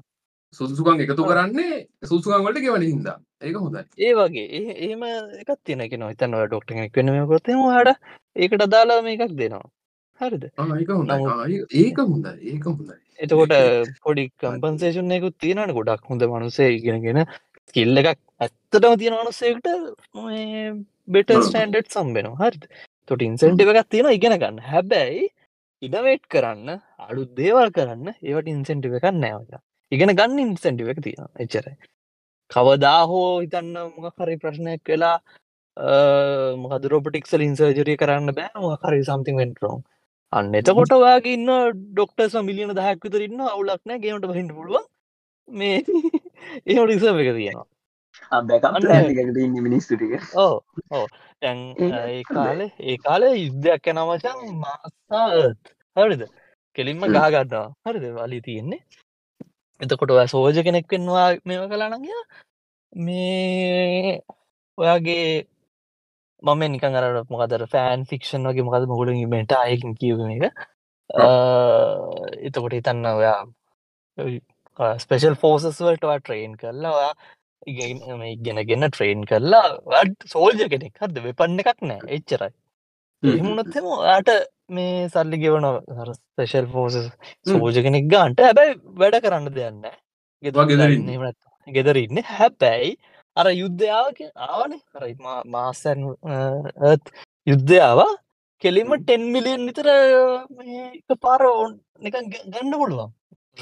සුදුසුකම් එකතු කරන්නේ සුදුසුකම් වලට ගෙවන හින්දා. ඒක හොඳයි. ඒ වගේ. ඒ- එහෙම එකත් තියෙන කෙන හිතන්න ඩොක්ට කෙනෙක් වෙන කොතම හට ඒකට අදාලා මේකක් දෙනවා. හරිද? ඒක ආ, ඒක- හොඳයි. එතකොට පොඩි කම්පන්සේෂන්යකුත් තියෙනට ගොඩක් හොඳ මනුසේ ඉගෙනගෙන කිල්ල එකක් ඇත්තටම තියෙන මනුස්සේකට බෙට. ස්ටන්ඩ් සම්බෙනවා හරිද? තොට ඉන්සෙන්ට් එකක් තියෙන ඉගෙන ගන්න. හැබැයි ඉඩවේට් කරන්න අඩු දේවල් කරන්න ඒවට ඉන්සෙන්ට් එකක් නෑවද ඉගෙන ගන්න ඉන්සෙන්ට් එක තියෙන එච්චරයි. කවදා හෝ හිතන්න මොක හරි ප්‍රශ්නයක් වෙලා මොකද රෝපටික්සල් ඉන්සර්ජරිය කරන්න බෑ හරි සම්තිං වෙන්ටරෝම් අන්න එතකොට ඔයාගේ ඉන්න ඩොක්ටර්ස් මිලියන දහක් විතර ඉන්න අවුලක් නෑ ගේමට බහින්න පුළුවන් මේ ඒ රිසර්ව එක තියෙනවා. බැකම් අන්න- ප්ලෑන් එකකට ඉන්න මිනිස්සු ටික. ඕ ඕ තැන් ඒ. කාලේ ඒ කාලේ යුද්ධයක් යනමචන් මාස්සා හරිද? කෙලින්ම. ගාගන්නවා හරිද? වලි තියෙන්නේ. එතකොට ඔය සෝජ කෙනෙක් වෙන්නවා මෙම කලානගය මේ ඔයාගේ මම නිකන් අර මොකදර ෆෑන් ෆික්ෂන් වගේ මොකද මොකුල මෙට අයකින් කියව එක එතකොට හිතන්න ඔයා ස්පෙෂල් ෆෝසස් වලටවා ට්‍රේන් කරලා ඔයා ඉගෙන ඉගෙනගෙන ට්‍රේන් කරලා වට සෝල්ජ කෙනෙක් හද වෙපන්න එකක් නෑ එච්චරයි එහමුණත්ම යාට මේ සල්ලි ගෙවන ස්පෙෂල් ෆෝස සෝජ කෙනෙක් ගාන්ට හැබැයි වැඩ කරන්න දෙයන්න ගෙදර ඉන්න. හැබැයි අර යුද්ධයාවක ආවන හරයි මාසන් යුද්ධයාව කෙලින්ම ටෙන් මිලියන් නිතර පාර ඔන් නිකන් ගන්න පුළුවන්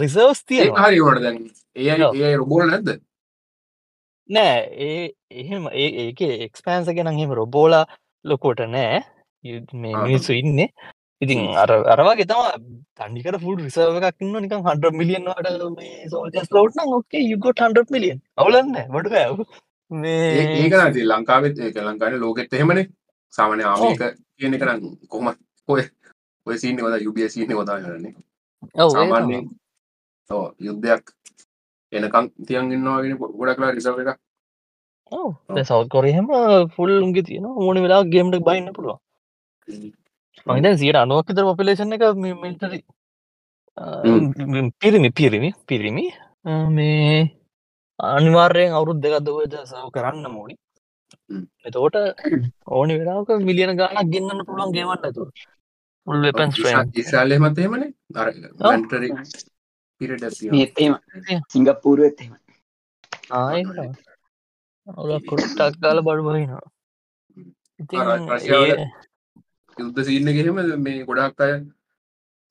රිසර්ස් ඒ තියෙනවා. හරි වුණට දැන්. ඒ රොබෝල නැද්ද? නෑ ඒ එහෙම ඒක එක්ස්පෑන්ස ගෙන හෙම රොබෝල ලොකොට නෑ. මේ. මිනිස්සු ඉන්න. ඉතින් අර අරවාගේ තම තන්ඩිකට ෆුල් රිසර්ව එකක් ඉන්න නිකන් හන්ඩ මිලියන් වට සෝල්ජස් ලෝට්න ෝකේ යුගොට හන්ඩ මිලියන් අවුලන්න වඩ ඇව මේ ඒක නති ලංකාවෙත් ඒක ලංකාන ලෝකෙත් එහෙමනේ. සාමනය ආමක කියන නම් කොහම ඔය ඔය සීන වද යුබිය සීන වදා කරන්නේ. ඔව් ඔව් යුද්ධයක් එනකම් තියන් ඉන්නවාගෙන ගොඩක්ලා රිසර්ව එක ඔව් සෞත් කොරහෙම ෆුල් උන්ගේ තියෙන ඕන වෙලා ගේම්ට බයින්න පුළුවන්. මහිත සියට අනුවක්තර පොපිලේෂන් එක මිල්ටරි පිරිමි පිරිමි පිරිමි. මේ අනිවාර්යෙන් අවුරුද් දෙකක්දවද සව කරන්න මෝනි හ්ම්. එතකොට ඕනි වෙලාක මිලියන ගානක් ගෙන්න්න පුළුවන් ගේමට ඇතු මුල් වෙපන් ස්ට්‍රේන් ඉස්්‍රාලය මත එහෙමනේ අර මැන්ටරි පිරට ඒත් එහෙම. සිංගප්පූරුවත් එහෙම ආය අවුලක්කොට ටක්කාල බඩු බහිනවා. ඉතින් අර රෂ්‍යාවල ඒ- යුද්ධ සීන්න එහෙම මේ ගොඩක් අය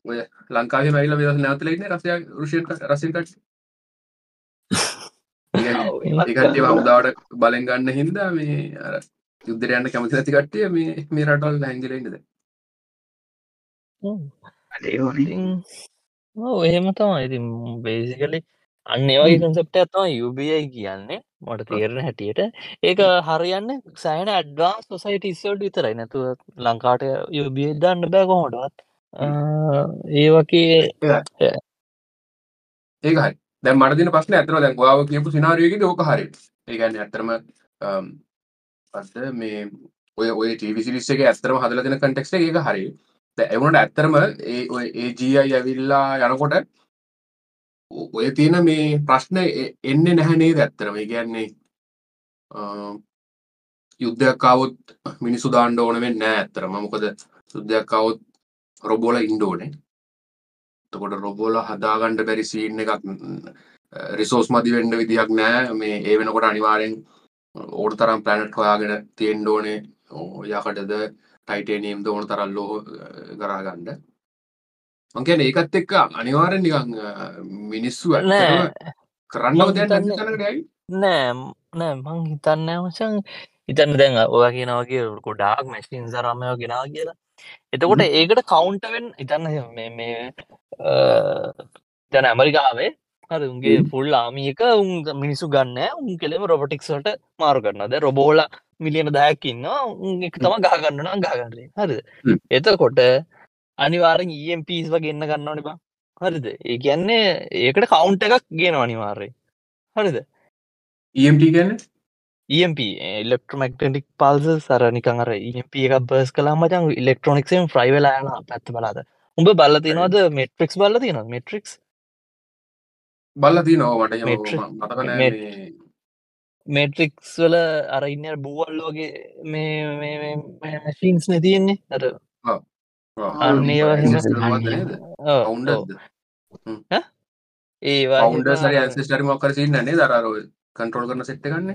ඔය ලංකාවේ මයිල වෙදස් නැවතලෙන්න රසය රුෂයෙන් රසිකට ඔව්, ඒවත් ඒකටේ කරනවා. අවදාවට බලෙන් ගන්න හින්දා මේ අර යුද්ධර යන්න කැමති නැති කට්ටිය මේ මේ රටවල් හැංගිලෙන්ද ඔව්. අඩේ ඔව් එහෙම තමයි. ඉතින් බේසිකලි අන්න ඒවගේ කන්සප්ට ඇතම යුබයි කියන්නේ. මට තේරණ හැටියට. ඒක හරියන්න සෑන ඇඩ්වාන්ස් සොසයිට ඉස්සල්ට විතරයි. නැතුව ලංකාට යුබිය දන්න බෑ කොහොටවත් ඒ වගේ ඒක හරි. දැන් මට දින ප්‍රශ්න ඇතන දැන් ගාව කියපු සිනාරියකද ඕක හරි. ඒගැන්න ඇත්තරම අද මේ ඔය ඔය ටීවිසිරිස්ස එක ඇත්තරම හදල දෙන කටෙක්ට එක හරි එවුණට ඇත්තරම ඒ ඔය ඒජයි ඇවිල්ලා යනකොට ඔ- ඔය තියෙන මේ ප්‍රශ්න එ- එන්නේ නැහැනේ ඇත්තරම ඒ කියන්නේ යුද්ධයක් කවුත් මිනිසු දාණ්ඩ ඕන වෙන්න නෑ ඇත්තරම මොකද සුද්දයක් කවුත් රොබෝල ඉන්ඩෝනේ තකොට රොබෝල හදාගණ්ඩ බැරි සීන් එකක් රිසෝස් මදි වෙන්ඩ විදිහක් නෑ මේ ඒ වෙනකොට අනිවාරෙන් ඕට තරම් පලනට් හොයාගෙන තියෙන්ඩෝනේ යකටද ටයිටේනියම්ද ඕන තරල්ලෝ කරාගණ්ඩ මංකන ඒකත් එක්ක අනිවාරෙන් නිකං මිනිස්සු කරන්නව දැන් තැනකටයි නෑ නෑ මං හිතන්න මචන් හිතන්න දැන් ඔය කියනවගේ ගොඩාක් මැස්ටින් සරමය ගෙනා කියලා. එතකොට ඒකට කවුන්ටවෙන් ඉතන්න මේ දැන ඇමරිකාවේ හර උන්ගේ ෆුල් ආමියක උන් මිනිසු ගන්න උන් කෙලෙම රොබටික්සට මාරු කරනද රොබෝල මිලියන දයක්කින්න උන් එක තම ගහගන්නන ගාගන්නලේ හරිද? හ්ම්. එතකොට අනිවාරෙන් EMPස් වගේ එන්න ගන්නවන බා. හරිද? ඒ කියන්නේ ඒකට කවුන්ට එකක් ගෙන අනිවාර්ය හරිද? ගැන EMP ඉලෙක්ට්‍රමක්ටටික් පල්ස සර නිකං අර EMP එක බර්ස් කලා මචන් ඉලෙක්ට්‍රොනික්සම් ෆ්‍රයි වෙලා යන පැත්ත බලාද? උඹ බල්ල තිනවද මෙට්‍රික්ස් බල්ල තින මෙට්‍රික්ස් බල්ල දී මේට්‍රික්ස් වල අර ඉන්න බූවල්ලෝගේ මේ මැශීන්ස් නැතියෙන්නේ අර අන්න ඒවා ඇන්සිස්ටරි මොක්කර සින්නන්නේ දරරෝ කන්ට්‍රෝල් කරන සෙට්ට ගන්න?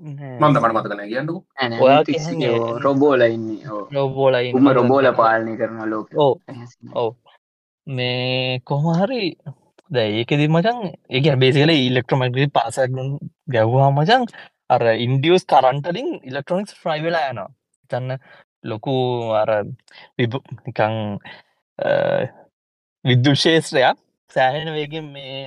නෑ. මන්ද මට මතකන කියන්නකු ඔයා කියන්නේ- රොබෝල ඉන්නේ. ඕ රෝබෝලයි උම රොබෝල පාලනය කරන ලෝක. ඔව්. ඔව්. මේ කොහමහරි දැ ඒකෙදි මචන් ඒක බේසිකල ඉල්ලෙක්ට්‍රමක්ටි පාසක් ගැව්වා මචන් අර ඉන්ඩියස් කරන්ටලින් ඉලෙක්ට්‍රොනික්ස් ෆ්‍රයි වෙලා යනවා. තන්න ලොකු අර නිකං විද්දුශේත්‍රයක් සෑහෙන වේගෙන් මේ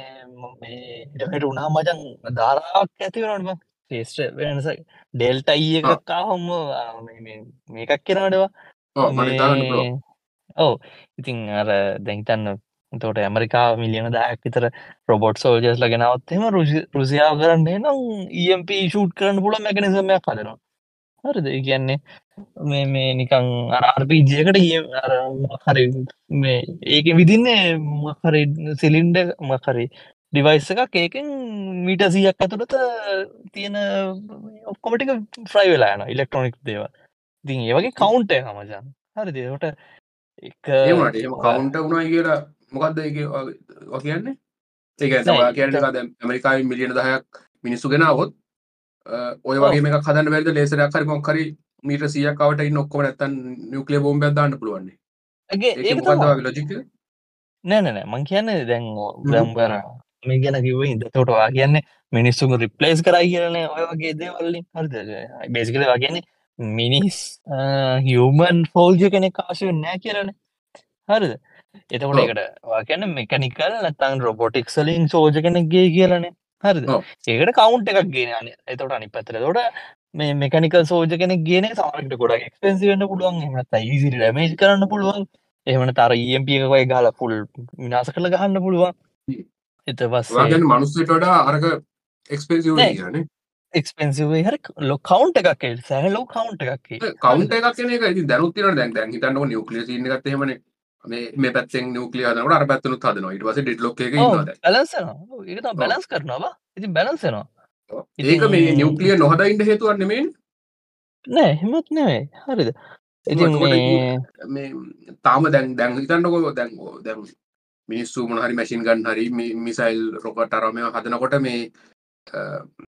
ඉඩට උනා මචන් ධාරාවක් ඇති වෙනටම ශේෂ්‍ර වෙනස ඩෙල්ට අයි එකක්කා හොම මේකක් කෙනටවා. ඔව ඉතින් අර දැහිතන්න තෝට ඇමරිකා මිලියන දායක් විතර රොබොට් සෝජස් ලගෙනවත්හෙම රුසියාව කරන්න නම් EMP ෂූට් කරන්න පුළ මැකනිසමයක් කදනවා හරිද? ඒ කියන්නේ මේ මේ නිකං අරපීජයකට හරි මේ ඒක විදින්නේ මහරි සිලින්ඩ මහරි ඩිවයිස් එකක් ඒකෙන් මීට සියක් ඇතුළත තියෙන ඔක්කොමටික ෆ්‍රයි වෙලාන ඉලෙක්ට්‍රොනික් දේව ඉතින් ඒවගේ කවුන්ට හමජන් හරි දේවට එක ඒ වුණාට එහෙම කවුන්ට වුණා කියලා මොකක්ද ඔය කියන්නේ? ඒක කියන්නේ දැන් ඇමරිකාවේ මිලියන 10ක් මිනිස්සු ගෙනාවොත් ඔය වගේ මේක හදන්න බැරිද? ලේසරයක් හරි මොකක් හරි මීටර් 100ක් අවට ඉන්න ඔක්කොම නැත්තම් නියුක්ලියර් බෝම්බයක් දාන්න පුළුවන් නේ. ඇගේ ඒක ඒක මොකක්ද තමා වගේ ලොජික් නෑනෑ මං කියන්නේ දැන් දැම්බර මේ ගැන කිව ඉදතොටවා කියන්නේ මිනිස්සුම රිප්ලේස් කරයි කියරන ඔය වගේ දේවල්ලින් හරිද? බේසිකල වගන්නේ මිනිස් හියමන් ෆෝල්ජ කෙනෙ කාශය නෑ කියරන හරිද එතකොට. එකට වාගන්න මෙකනිකල් නැතන් රොබොටික්සලින් සෝජ කෙනෙක්ගේ කියලන. ඔව්. ඒකට කවුන්් එකක් ගෙන එතොට අනි පතර තොට මේ මෙකනිකල් සෝජ කෙනෙක් ගෙන සමට ගොඩක් එක්ස්පෙන්සි වන්න පුළුවන්. එමත් යිසි ඩමේජ් කරන්න පුළුවන්. එහමන තර EMP එකකයි ගාල පුල් විනාස කළ ගහන්න පුළුවන්. හ්ම්. එත පස් ඔයාගන්න මනුස්සයට වඩා අරක එක්ස්පෙන්සිව් හර ලො කවුන්් එකක් සෑහලෝ කවුන්් එකක් කවුන්ට එකක් කියන එක ඉතින් දැනුත් තියෙනවා දැන් දැන් සීන් එකත් එහෙමනේ මේ පැත්තෙන් නියුක්ලියර් හදනකොට අර පැත්තෙනුත් හදනවා. ඊට පස්සේ ඩෙඩ්ලොක් එක බැලන්සනවා ඒක බැලන්ස් කරනවා ඉතින් බැලන්සනවා ඒක මේ නියුක්ලියර් නොහදා ඉන්න හේතුවක් නෙමෙයි නෑ හෙමත් නෑ හරිද? තාම දැන් දැන් හිතන්නකො දැන් ඔ- දැන් මිනිස්සු මොන හරි මැෂින් ගන් හරි මිසයිල් රොකට් අර මේවා හදනකොට මේ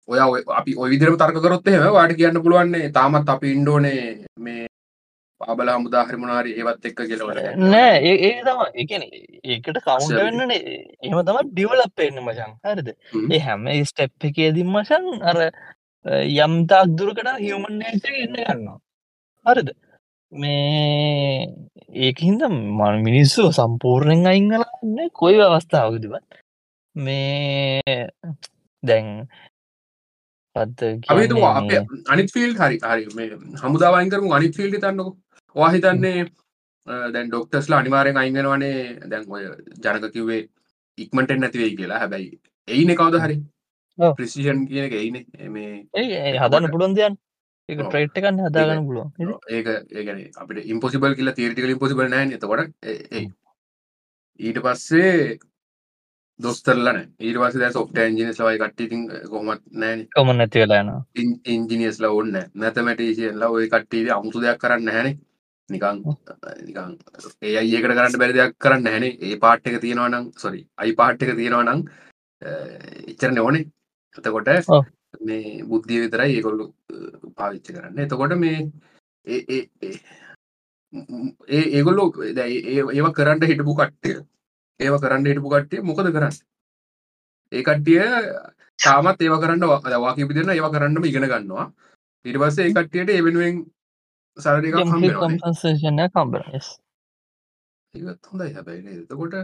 ඔයා අපි ඔය විදිහටම තර්ක කරොත් එහෙම ඔයාලට කියන්න පුළුවන් නේ තාමත් අපි ඉන්න ඕනේ මේ පාබල හමුදා හරි මොන හරි ඒවත් එක්ක වල නෑ ඒ තම එකන ඒකට කවුන්ට අසරි. වෙන්නනේ එහම තම ඩිවලප් එන්න මචන් හරිද. ඒ හැම ස්ටෙප් එකේදී මචන් අර යම්තාක් දුරකට හියමන් නේච ඉන්න ගන්නවා. හරිද? මේ ඒක හින්ද මන මිනිස්සු සම්පූර්ණයෙන් අයිංගලන්න කොයි අවස්ථාවකදිවත්. මේ දැන් අපේ අනිත් ෆීල්ඩ් හරි හරි මේ හමුදාව අයින් කරමු අනිත් ෆීල්ඩ් හිතන්නකො ඔයා හිතන්නේ අ, දැන් ඩොක්ටර්ස්ලා අනිවාර්යෙන් අයින් වෙනවනේ. දැන් ඔය ජනක කිව්වේ ඉක්මනට එන්නේ නැති වෙයි කියලා. හැබැයි එයිනේ කවුද හරි. ප්‍රිසිෂන් කියන එක එයිනේ මේ ඒ හදන්න පුළුවන් දයන් ඔව්. ට්‍රේට් එකන්න හදාගන්න පුළුවන්. ඒක ඒගැන අපිට ඉම්පොසිබල් කියලා තීරටිකල ඉම්පොසිබල් නෑන එතකොට ඒ- ඒ. ඊට පස්සේ දොස්තරලන ඊට පස්ස දැ සොෆ්ට ඇන්ජිනස් ලවයි කට්ටිතින් කොහොමත් නෑන කොම නැති වෙලාන ඉන්ජිනියස් ල ඔන්න නැතමැටේසියල්ල ඔය කට්ටේ අමුතු දෙයක් කරන්න හැන නිකං නිකං ඒ අඒකට කරන්න බැරි දෙයක් කරන්න හැන ඒ පාට් එක තියෙනවනම් සොරි අයි පාට් එක තියෙනවනම් එච්චරන ඕනේ. එතකොට. මේ බුද්ධිය විතරයි ඒකොල්ලු පාවිච්ච කරන්න. එතකොට මේ ඒ- ඒගොල්ලෝ ඒව කරන්න හිටපු කට්ටිය ඒව කරන්න හිටපු කට්ටිය මොකද කරන්න? ඒ කට්ටිය තාමත් ඒව කරන්න වා කිපිදෙන ඒව කරන්නම ඉගෙන ගන්නවා. පස්සේ ඒ කට්ටියට ඒ වෙනුවෙන් සරඩ එකක් හම්බෙනවා කොම්පන්සේෂනය කම්බර ඒත් හොඳයි හැබැයි නේද? එතකොට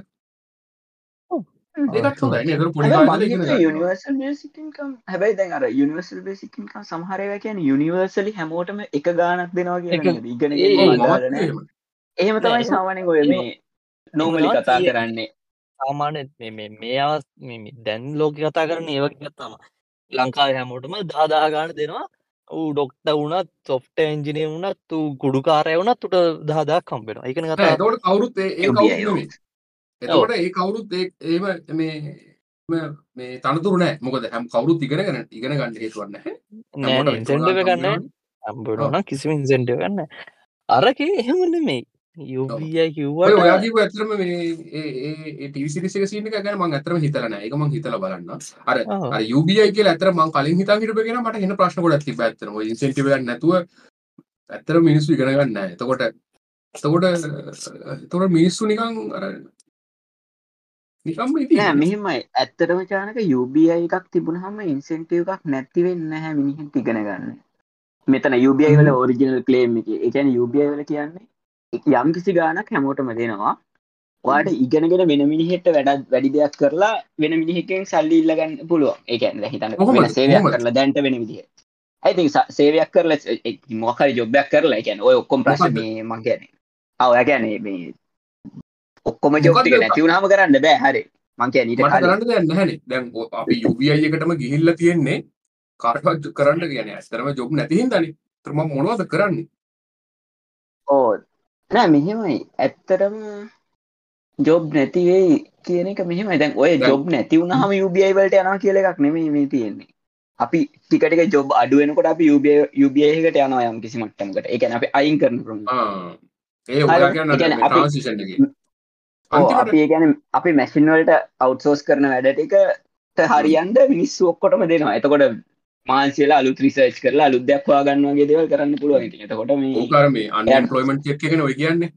ඔව්. ඒකත් හොඳයි පොඩි. යුනිවර්සල් බේසිකින්කම් හැබැයි දැන් අර යුනිවර්සල් බේසිකින්කම් සමහරව කියන යුනිවර්සලි හැමෝටම එක ගානක් දෙනවා කියන ඉගෙන. එහෙම. තමයි සාමානෙන් ඔය මේ නෝමලි කතා කරන්නේ සාමාන්‍ය මේ- මේ මේ අවස් දැන් ලෝක කතා කරන ඒවක ගත්තම ලංකාව හැමෝටම දාදා ගාන දෙනවා ඌ ඩොක්ට වුණත් සොෆ්ට එන්ජිනය වුණත් තු ගුඩුකාරය වුණත් තුට දහදා කම්පෙන එකන නෑ, කතා එතකොට කවුරුත් ඒ ඒ UBI කවුරුත් ඔව්. නෙමෙයි. එතකොට ඒ කවුරුත් ඒ ඒම මේ මේ- තනතුරු නෑ. මොකද හැම කවුරුත් ඉගෙන ගන්න ඉගෙන ගන්න හේතුවක් නැහැ නෑන හැමෝටම ඉන්සෙන්ඩව ඉගෙන ගන්න අම්බඩන කිසිම ඉන්සෙන්ටව ගන්න අරක එහෙමන්න මේ යුබයි කිව්ව ඇත්තටම මේ ඒ ඒ ඒ ටීවී සීරීස් එක සීන් එක ගැන මම ඇත්තටම හිතලා නෑ ඒක මම හිතලා බලන්න. අර. අර UBI කියලා ඇත්තට මම කලින් හිතාගෙන හිටපු එක නම් මට එන ප්‍රශ්න ගොඩක් තිබ්බා ඇත්තටම. ඔය ඉන්සෙන්ටිව් එකක් නැතුව ඇත්තටම මිනිස්සු ඉගෙන ගන්න නෑ එතකොට එතකොට එතකොට මිනිස්සු නිකන් අර මෙහෙමයි. ඇත්තටම චානක UBI එකක් තිබුණහම ඉන්සෙන්ටිව් එකක් නැති වෙන්නේ නැහැ මිනිහෙක් ඉගෙන ගන්න. මෙතන UBI වල ඔරිජිනල් ක්ලේම් එක. එකන UBI වල කියන්නේ යම් කිසි ගානක් හැමෝටම දෙනවා. වාට ඉගෙනගෙන වෙන මිනිහෙට වැඩ වැඩි දෙයක් කරලා වෙන මිනිහෙකෙන් සල්ලි ඉල්ලගන්න පුළුවන්. ඒකැන් හිතන්න සේවයක්? කරලා දැන්ට වෙන විදිහ. ඇති සේවයක් කරලා මොකරි ජොබ්යක් කරලා එකැන ඔය ඔක්කොම් ප්‍රශ් මොකද්ද? මේ මං ගැන අව ගැන මේ ඔක්කොම? ජොබ්ටික නැතිවුණහම කරන්න බෑ. හරි. මංකය නීට කරන්න දෙයක් නැහැනේ දැන් අපි එකටම ගිහිල්ලා තියෙන්නේ කාටවත් කරන්න කියන්නේ ඇස්තරම ජොබ් නැති හින්දානේ. ඒතර මම මොනවද කරන්නේ? ඕ නෑ මෙහෙමයි. ඇත්තරම ජොබ් නැතිවෙයි කියන එක මෙහෙමයි. දැන් ඔය ජොබ් නැති වුණහම UBI වලට යනවා කියල එකක් නෙමේ මේ තියෙන්නේ. අපි ටිකට ජොබ් අඩුවෙනකොට අපි UBI එකට යනවා යම් කිසි මට්ටමකට. එකන අපි අයින් කරන අපි- ගැන අපි මැසින්වලට අවට්සෝස් කරන වැඩටිකට හරියන්ද මිනිස්සු ඔක්කොටම දෙනවා. එතකොට මාන්සිල අලුත් රිසර්ච් කරලා අලුද්දයක් වාගන්නවාගේ දේවල් කරන්න පුළුවන්. එතකොට මේ ඕකර මේ අන්എම්ප්ලොයිමන්ට් චෙක් එකනේ ඔය කියන්නේ.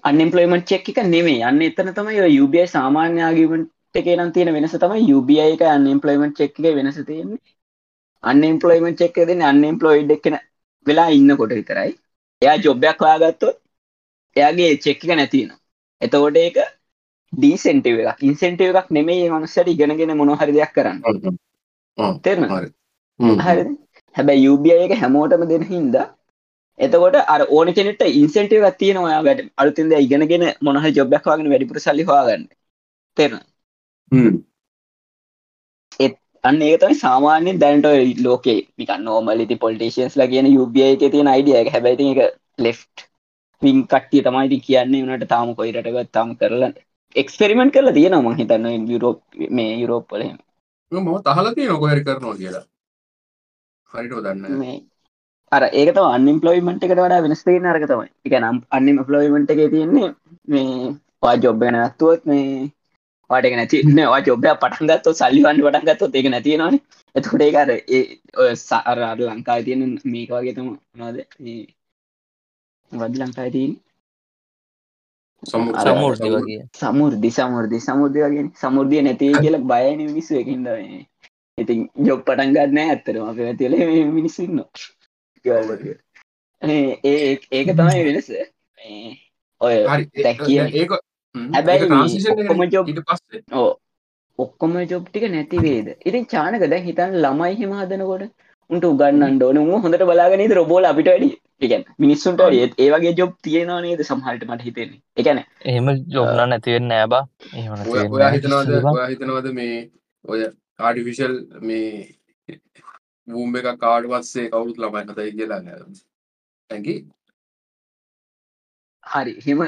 අන්ම්පලොයිමට චෙක් එක නෙමේ යන්න එතන තමයි ඔය UBI සාමාන්‍ය ආගීමට එකේ නම් තියෙන වෙනස තමයි UBI එක අන්ම්පලොයිමට චෙක් එක වෙනස තියෙන්නේ. අන්ම්පලොයිමට චෙක් දෙන්නේ අන්ම්පලොයිඩ් එකන වෙලා ඉන්නකොට විතරයි. එයා ජොබ්යක් හොයාගත්තොත් එයාගේ චෙක් එක නැතින එතකොට ඒක ඩීසෙන්ටව එකක්. ඉන්සෙන්ටව එකක් නෙමේ මනුස්සට ඉගෙනගෙන මොනහරි දෙයක් කරන්න තෙරන හරි. හැබැයි UBI එක හැමෝටම දෙන හින්දා එතකොට අර ඕන කෙනෙට ඉන්සෙන්ටව ගත්තියන ඔයා වැඩ අලුතින්ද ඉගෙනගෙන මොනහ ජොබ්යක් වගෙන වැඩිපුර සල්ලි හවාගන්න තෙරන හ්ම්. අන්න ඒ තමයි සාමාන්‍යෙන් දැනට ලෝකේ නිකන් නෝමලිති පොලිටේෂන්ස් ලා කියන UBI එක තියෙන අයිඩිය එක. හැබැයි ඒක ලෙෆ්ට් වින් කට්ටිය තමයි ඉතින් කියන්නේ උනට තාම කොයිරටගත් තාම කරලා එක්ස්පෙරිමෙන්ට් කරලා තියෙනවා මං හිතන්නේ යුරෝප් මේ යුරෝප් වල එහෙම. මම තහලා තියෙනවා කොහරි කරනවා කියලා. හරිට දන්න මේ අර ඒක තම අන්ම්පලොයිමට එකට වඩා වෙනස් තියෙන අරක තමයි. එක නම් අන්නම් පලොයිමට එක තියෙන්නේ මේ වා ජොබ් ගැන ඇත්තුවත් මේ වාටක නැති වා ජොබ්ය පටන්ගත්තු සල්ලිවන්න පටන්ගත්තු ඒක නැතියෙනවාන එතකොට ඒකර ඒ ඔය සාරාට ලංකා තියෙන මේක වගේ තම නොද වද ලංකායි තියන් සමුෘති වගේ සමුෘදි සමුෘදි සමුෘදය වගෙන සමුෘදිය නැතිේ කියල බයන විසු එකින්ද ඉතින් ජොබ් පටන් ගන්න ඇත්තරම අප ඇතිල මිනිස්සන්න ඒ ඒක තමයි වෙනස. මේ ඔය කියන- ඒක හැබැයි ට්‍රන්සිෂන් ඔක්කොම job- ඊට පස්සේ. ඕ ඔක්කොම ජොබ් ටික නැති වේද? ඉතින් චානක දැන් හිතන් ළමයි හිම හදනකොට උන්ට උගන්නන්න ඕන. හොඳට බලාගෙන රොබෝල අපිට වැඩි එකන් මිනිස්සුන්ට ඒත් ඒ වගේ ජොබ් තියෙනවා නේද සමහලට මට හිතෙන්නේ? එකන එහෙම ජොබ්න නැතිවෙන්න නෑබා එහෙම ඔය-. හිතනවද හිතනවද මේ ඔය ආඩිවිශල් මේ වූම් එක කාඩ පස්සේ කවුරුත් ළමයි හතයි කියලා ඇකි හරි. හිම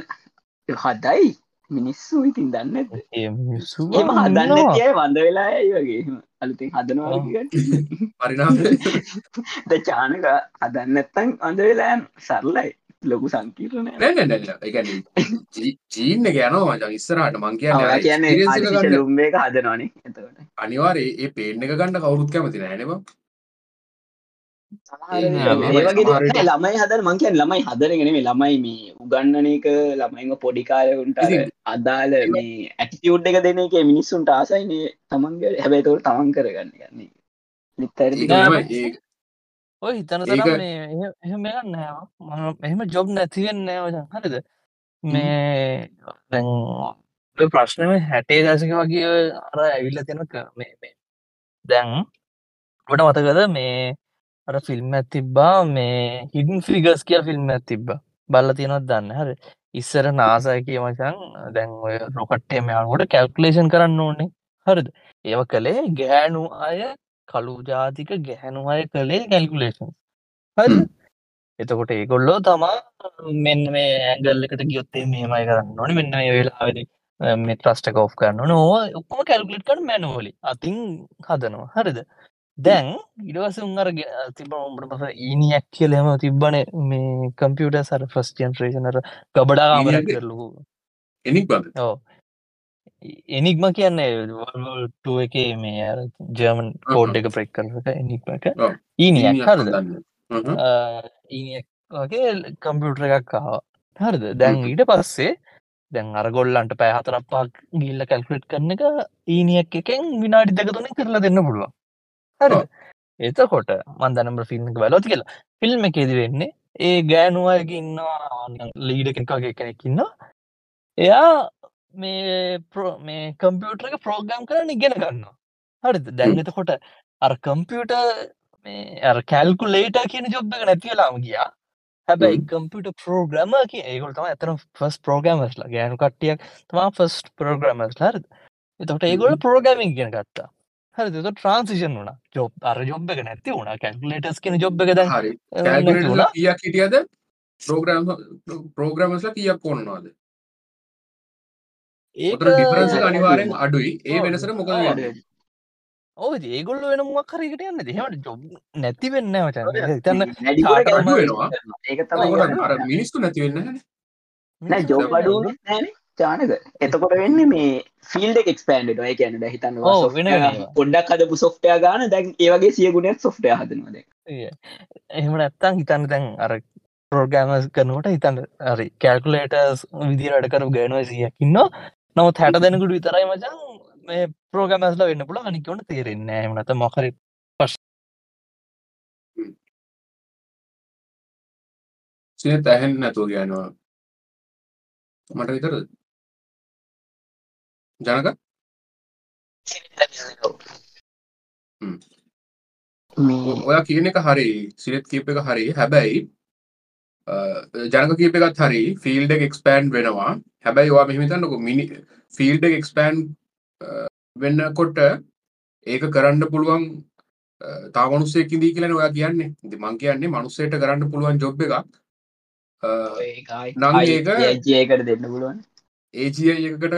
හදයි මිනිස්සු ඉතින් දන්න ඇද ඒ මිනිස්සු එම හදන්න ඉන්නවා. කිය වඳ වෙලා ඇයි වගේ? එහෙම. අලුතින් හදනවා පරිනාම ද චානක හදන්නත්තන් අඳ වෙලා සරලයි. ලොකු සංකීරණය චීන්න ගැනවා මචන් ඉස්සරහට. මං කියන්නේ කියන්නේ ලුම්බේ එක හදනවානේ එතකොට. අනිවාරේ ඒ පේන එක ගන්න කවුරුත් කැමති නෑනවා ළමයි- ඒ වගේ සමහර දේ- නෑ, ළමයි හදන මං කියන්නේ ළමයි මේ ළමයි මේ උගන්නන එක ළමයින්ව පොඩි කාලෙකට අර ඉතින්- අදාළ මේ ඇටිටියුඩ් එක දෙන එක මිනිස්සුන්ට ආසයිනේ තමන්ගේ හැබැයි ඒක තමන් කරගන්න යන්නේ නිතරදි ඒක නෑ, තමයි ඒ- ඔය හිතන එහෙම නෑ මම- එහෙම ජොබ් නැතිවෙන්න නෑවජන් හරිද? මේ ප්‍රශ්නම හැටේ දසක වගේ අර ඇවිල්ල තියෙන ක- මේ මේ දැන් ට මතකද මේ අර ෆිල්ම් ඇතිබ්බා මේ හිඩන් ෆිගස් කිය ෆිල්ම් ඇතිබ්බ. බල්ල තියෙනවත් දන්න? හර. ඉස්සර නාසය කිය මචන් දැන් ඔය රොකට්ටේ මෙයාකොට කැල්කලේෂන් කරන්න ඕනේ. හරිද? ඒව කළේ ගෑනු අය කළු ජාතික ගැහැනු අය කළේ කැල්කුලේෂන් හරි හ්ම්. එතකොට ඒගොල්ලෝ තමා මෙන්න මේ ඇගල්ලකට ගියොත්තේ මේමයි කරන්න ඕන. මෙන්න මේ වෙලාවෙද මේ ට්‍රස්ට කෝ් කරන්න ඕ ඔක්කොම කැල්කුලට් කර මැනුවලි අතින් හදනවා. හරිද? දැන් ඉඩවස උන්ර තිබ ඔඹට පස ඊනියක් කියලම තිබ්බන මේ කම්පියට සර ෆස් ජන්ට්‍රේෂනර ගබඩා අමර ඊනියක්ද? කරලු එනික් බඳ ඕ එනික්ම කියන්නේ එක මේ ජර්මන් කෝඩ් එක ප්‍රෙක් කරක එනික්ම එක. ඊනියක් හරද? ඊනියක් වගේ කම්පියුටර එකක් කාව හරිද? දැන්. ඊට පස්සේ දැන් අරගොල්ලන්ට පෑ හතරපක් ගිල්ල කැල්කුලට් කරන එක ඊනියක් එකෙන් විනාඩි දෙක තුනේ කරලා දෙන්න පුළුවන් හරි. එතකොට මන් දනම්බ ෆිල්ම් බලොත් කියලා. ෆිල්ම් එකේදි වෙන්නේ ඒ ගෑනුවයක ඉන්නවා ලීඩ කෙනකාගේ කෙනෙක්කින්න එයා මේ මේ කම්පියුටර එක ප්‍රෝග්‍රම් කරන ඉගෙන ගන්න හරි දැන්ගතකොට අර කම්පියුට මේ කැල්කුලේට කියන ජොබ් එක නැතිවෙලාම ගියා. හැබැයි කම්පියට ප්‍රෝග්‍රම කිය ඒගොල් තම ඇතන ෆස් ප්‍රෝගමස්ලා ගෑනු කට්ටියක් තමා ෆස් ප්‍රෝග්‍රමස් හර එතකට ඒගොල ප්‍රෝගමින් ගෙන ගත්තා හරි ත ට්‍රන්සිෂන් වන ජොබ් අර ජොබ් එක නැති වුණ කැල්කුලේටස් කියන ජොබ් එක හරි වුණා. කියක් හිටියද ප්‍රෝග්‍රම් ප්‍රෝග්‍රමස්ල කියක් ඔතන ඩිෆරන්ස ඒක අනිවාරෙන් අඩුයි ඒ ඔව්. වෙනසට මොකද. වෙන්නේ? ඔව ඒගොල්ල වෙන මොක්කරකට යන්න දෙහමට ජොබ් නැති වෙන්න වචන්න තන්න. ඒක ඔව්, තමයි ඔතන කරන්නේ. අර මිනිස්සු නැති වෙන්න හැනේ. නෑ ජොබ් අඩු වුණේ නෑනේ චානක එතකොට වෙන්නේ මේ ෆිල්ඩ එක එක්ස්පෑන්ඩ් වෙනවා. ඒ කියන්නේ දැන් හිතන්න වෙන. පොඩ්ඩක් හදපු සොෆ්ට්වෙයාර් ගන්න. දැන් ඒ වගේ සිය ගුණයක් සොෆ්ට්වෙයාර් හදනවා දැන්. එහෙම නැත්තං හිතන්න තැන් අර ප්‍රෝගෑමස් කරනට හිතන්න හරි කැල්කුලේටර්ස් විදිර වැඩ කරු ගෑනුව සියකින්න නමුත් හැට දෙනකුට විතරයි මචන් මේ ප්‍රෝගමස්ල වෙන්න පුළ අනිකවට තේරෙන්න එමනත මොකර සිනත් ඇහෙන් නැතුව කියනවා. මට විතරද ජනක? ඔයා කියන එක හරි සිනත් කීප එක හරි. හැබැයි ජනක කීප එකත් හරි ෆිල්ඩ එක එක්ස්පෑන්් වෙනවා. හැබැයි වා මෙහිතන්නක මිනි ෆිල්ඩ එක්ස්පෑන්් වෙන්නකොට ඒක කරන්න පුළුවන් තාමනුස්සේකිදී කියලන ඔයා කියන්නේ. ඉතින් මං කියන්නේ මනුස්සයට කරන්න පුළුවන් ජොබ් එකක්. අ, නම් ඒක- ඒජයකට දෙන්න පුළුවන් ඒජය එකකට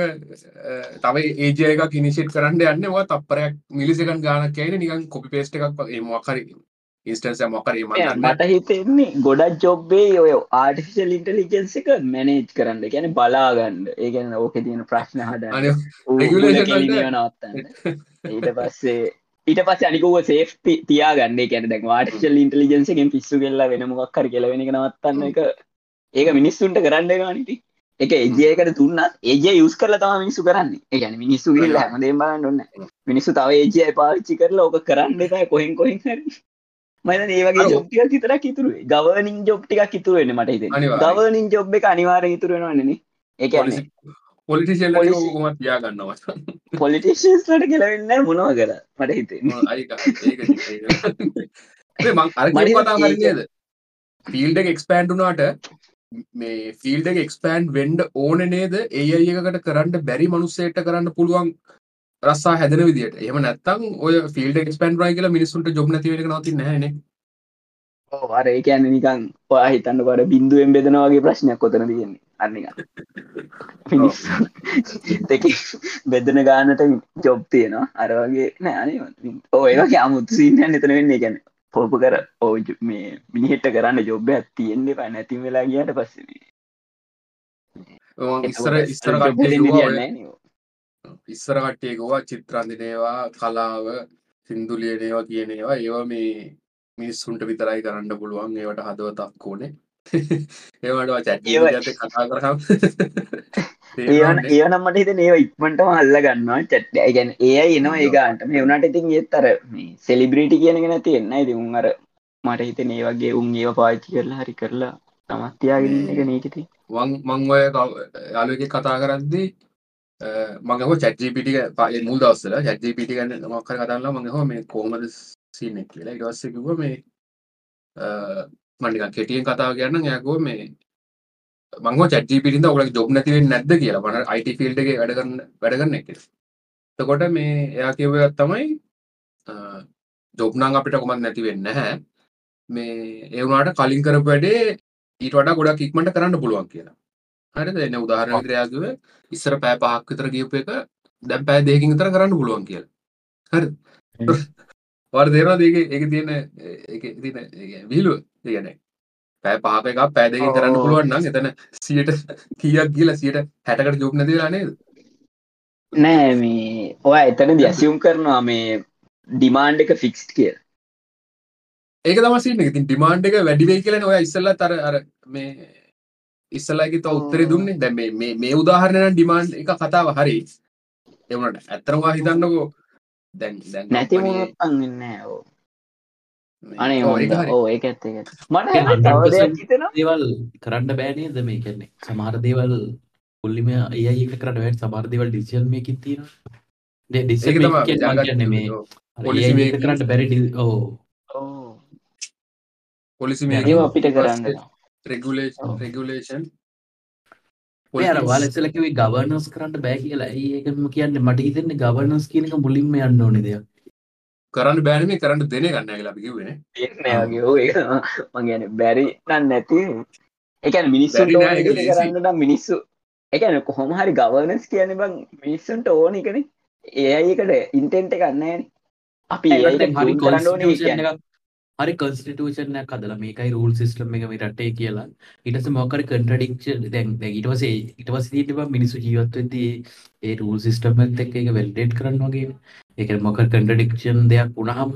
තව ඒජය එක කිනිසිට් කරන්න යන්න වා තපරයක් මිලිසකන් ගානක් කියන නිකන් කොපි පේස්ට එකක් මොකරි ඉස්ටන්ස මොකරේ මට හිතෙන්නේ ගොඩක් ජොබ්බේ ඔය ආටිෆිශල් ඉන්ටලිජන්ස එක මැනේජ් කරන්න. ගැන බලාගන්න. ඒගැන ඕක තියෙන ප්‍රශ්න වලට- නවත්තන්න ඊට පස්සේ ඊට පස් අනිකුව සේෆ් තියාගන්න. කැන දැන් වාටිශල් ඉන්ටලිජන්සගෙන් පිස්සු කෙල්ලා වෙන මොක්කර කෙලවෙන නවත්තන්න එක. ඒක මිනිස්සුන්ට කරන්න ගනිති එක ඒජයකට තුන්න ඒජ යුස් කරල තම මිනිස්සු කරන්නේ. ඒගැන මිනිස්සු ගල්ල හැමදේ බලන්න ඔන්න මිනිස්සු තව ඒජය පාච්චි කරලා ඕක කරන්න එපා කොහෙන් කොහෙන් හරි. මන ඒවගේ ජොබ්ටික කිතරක් ඉතුරු ගවනින් ජොබ්ටික ඉතුරුවෙන මට හිත. ගවනින් ජොබ් එක අනිවාර ඉතුරුවෙනවන්නේ ඒක පොලිටිසිල්ල Policy- උමත් තියාගන්නවා. පොලිටේෂන්ස්ලට කෙලවෙන්න මොනව කර මට හිතේ මං අර මට කතා ඒක- කරන්නේද ෆිල්ඩ එක එක්ස්පෑන්ඩුනාට මේ ෆිල්ඩ එක එක්ස්පෑන්ඩ් වෙන්ඩ ඕන නේද? ඒ අයකට කරන්න බැරි මනුස්සේට කරන්න පුළුවන් රස්සා හැදන විදිට එහම නැත්තම් ඔය ෆිල්ඩ එක්ස්පෑන්ඩ් රයි කියලා මිනිසුන්ට ජොබ් නැතිවෙන නති නැන අර ඒ කියන්න නිකන් ඔයා හිතන්න කොට බින්දුවෙන් බෙදනවාගේ ප්‍රශ්නයක් කොතන තියෙන්නේ. අන්නක දෙක බෙදන ගානට ජොබ් තියෙනවා. අර වගේ නෑනේ ඕ ඒගේ අමුතු සිීනයන් එතන වෙන්නේ. ගැන පෝපු කර ඕ මේ මිනිහෙට කරන්න ජොබ්බ තියෙන්නේ ප නැතිම වෙලා ගියට පස්සේ ඉස්සර ඉස්සර. ඉස්සර කට්ටියකවා චිත්‍රන්දිනේවා කලාව සිින්දුලියනේවා කියනේවා ඒවා මේ මිනිස්සුන්ට විතරයි කරන්න පුළුවන්. ඒවට හදවතක් ඕනේ ඒවට ඒවා- චැට කතා කරම් ඒවන ඒවනම්මට හිත ඒව ඉක්මටම අල්ල ගන්නවා. චට්ට ගැන ඒ එනවා ඒගන්ට මේ වනට ඉතින් ඒත්තර සෙලිබ්‍රීටි කියනගෙන තියෙන්න ඉති උන් අර මට හිතන ඒ වගේ උන් ඒව පාච්චි කරලා හරි කරලා තමත්තියාගෙන එක නීකති වන් මං ඔය යාලුවක කතා කරද්දී මඟහ චැට්ජිපිටික පය මුල් දවස්සල චැට්ජිපිටි ගන්න මක්කර කතල්ලා මඟහ මේ කෝමද සිනෙක් කියලා. ඉටවස්සකිව මේ මනික කෙටියෙන් කතාව කියන්න යකෝ මේ මංග චැට්ජිපිටිද ඔලක් ජොබ් නැතිවෙන් නැද්ද කියලා. මට අයිට ෆිල්ඩ එක වැඩගන්න වැඩගන්න එක. තකොට මේ එයා කිව්වත් තමයි ජොබ්නං අපිට කොමත් නැතිවෙන්න හැ මේ ඒවුනාට කලින් කරපු වැඩේ ඊට වඩා ගොඩක් ඉක්මට කරන්න පුළුවන් කියලා. හරිද? එන්න උදාහරණ විදිරයාගව ඉස්සර පෑ පහක් විතර ගියපු එක දැම් පෑ දෙකින් විතර කරන්න පුළුවන් කියලා. හරි වර දේවා දේක එක තියෙන තින විලුව තියන පෑ පහක එකක් පෑ දෙකින් කරන්න ඔව්. පුළුවන් නම් එතන සියට කියක් කියල සියට හැටකට ජොබ් නැතිලා නේද? නෑ මේ ඔය එතන දියසියුම් කරනවා මේ ඩිමාන්්ඩ එක ෆික්ස්් කිය ඒක තමසින්න ඉතින් ඩිමාන්්ඩ එක වැඩිවේ කියලන ඔය ඉස්සල්ල තර අර මේ ඉස්සලගේ ත උත්තරේ දුන්නේ. දැ මේ මේ උදාහරණය ඩිමාන්් එක කතාව හරි. එවනට ඇත්තරවා හිතන්නකෝ දැන් දැන් නැති මොනොත් අන්න ඕ. අනේ ඒක. ඕ ඒක ඇත්ත මට කියන්නේ හැබැයි තව 100% දෙයක් හිතෙනවා. දේවල් කරන්න බෑනේද මේ කියන්නේ? සමහර දේවල් පුල්ලිම ඒ එක කරන්න වැ සමහර දේවල් ඩිසිෂන් මේකින් තියෙනවා. ඩේ ඩිසිෂන් ඒක තමයි මේකින් මං making. කරන්න බැරි ඕ පොලිසි මේ අපිට කරන්න රෙගුලේෂන්. රෙගුලේෂන් මේ අර ඔයාලා ඉස්සෙල්ලා කිව්වේ ගවර්නන්ස් කරන්න බෑ කියලා. ඇයි ඒකම කියන්නේ? මට හිතෙන්නේ ගවර්නන්ස් කියන එක මුලින්ම යන්න ඕනේ දෙයක්. කරන්න බෑන මේ කරන්න දෙන ගන්න කියලා අපි කිව්වනේ නෑගේ ඕ ඒක මං ගැන බැරි නන්න නැති. එකන මිනිස්සුන්ට බැරි නෑ, ඕන lazy. කරන්න නම් මිනිස්සු. එකන කොහොම හරි ගවර්නස් කියන බං මිනිස්සුන්ට ඕන එකන. ඒ අයකට ඉන්ටෙන්ට අපි ඒකට ඒකට දැන් හරි කරන්න ඕනේ එකක් හරි constitution එකක් හදලා මේකයි rule system එක මේ රටේ කියලා. ඊට පස්සේ මොකක් හරි contradiction දැන් දැන් ඊට පස්සේ ඊට පස්සේ තියෙන්නේ බං මිනිස්සු ජීවත් වෙද්දී ඒ rule system එකත් එක්ක ඒක validate කරන්න වගේ. ඒ කියන්නේ මොකක් හරි contradiction දෙයක් වුණාම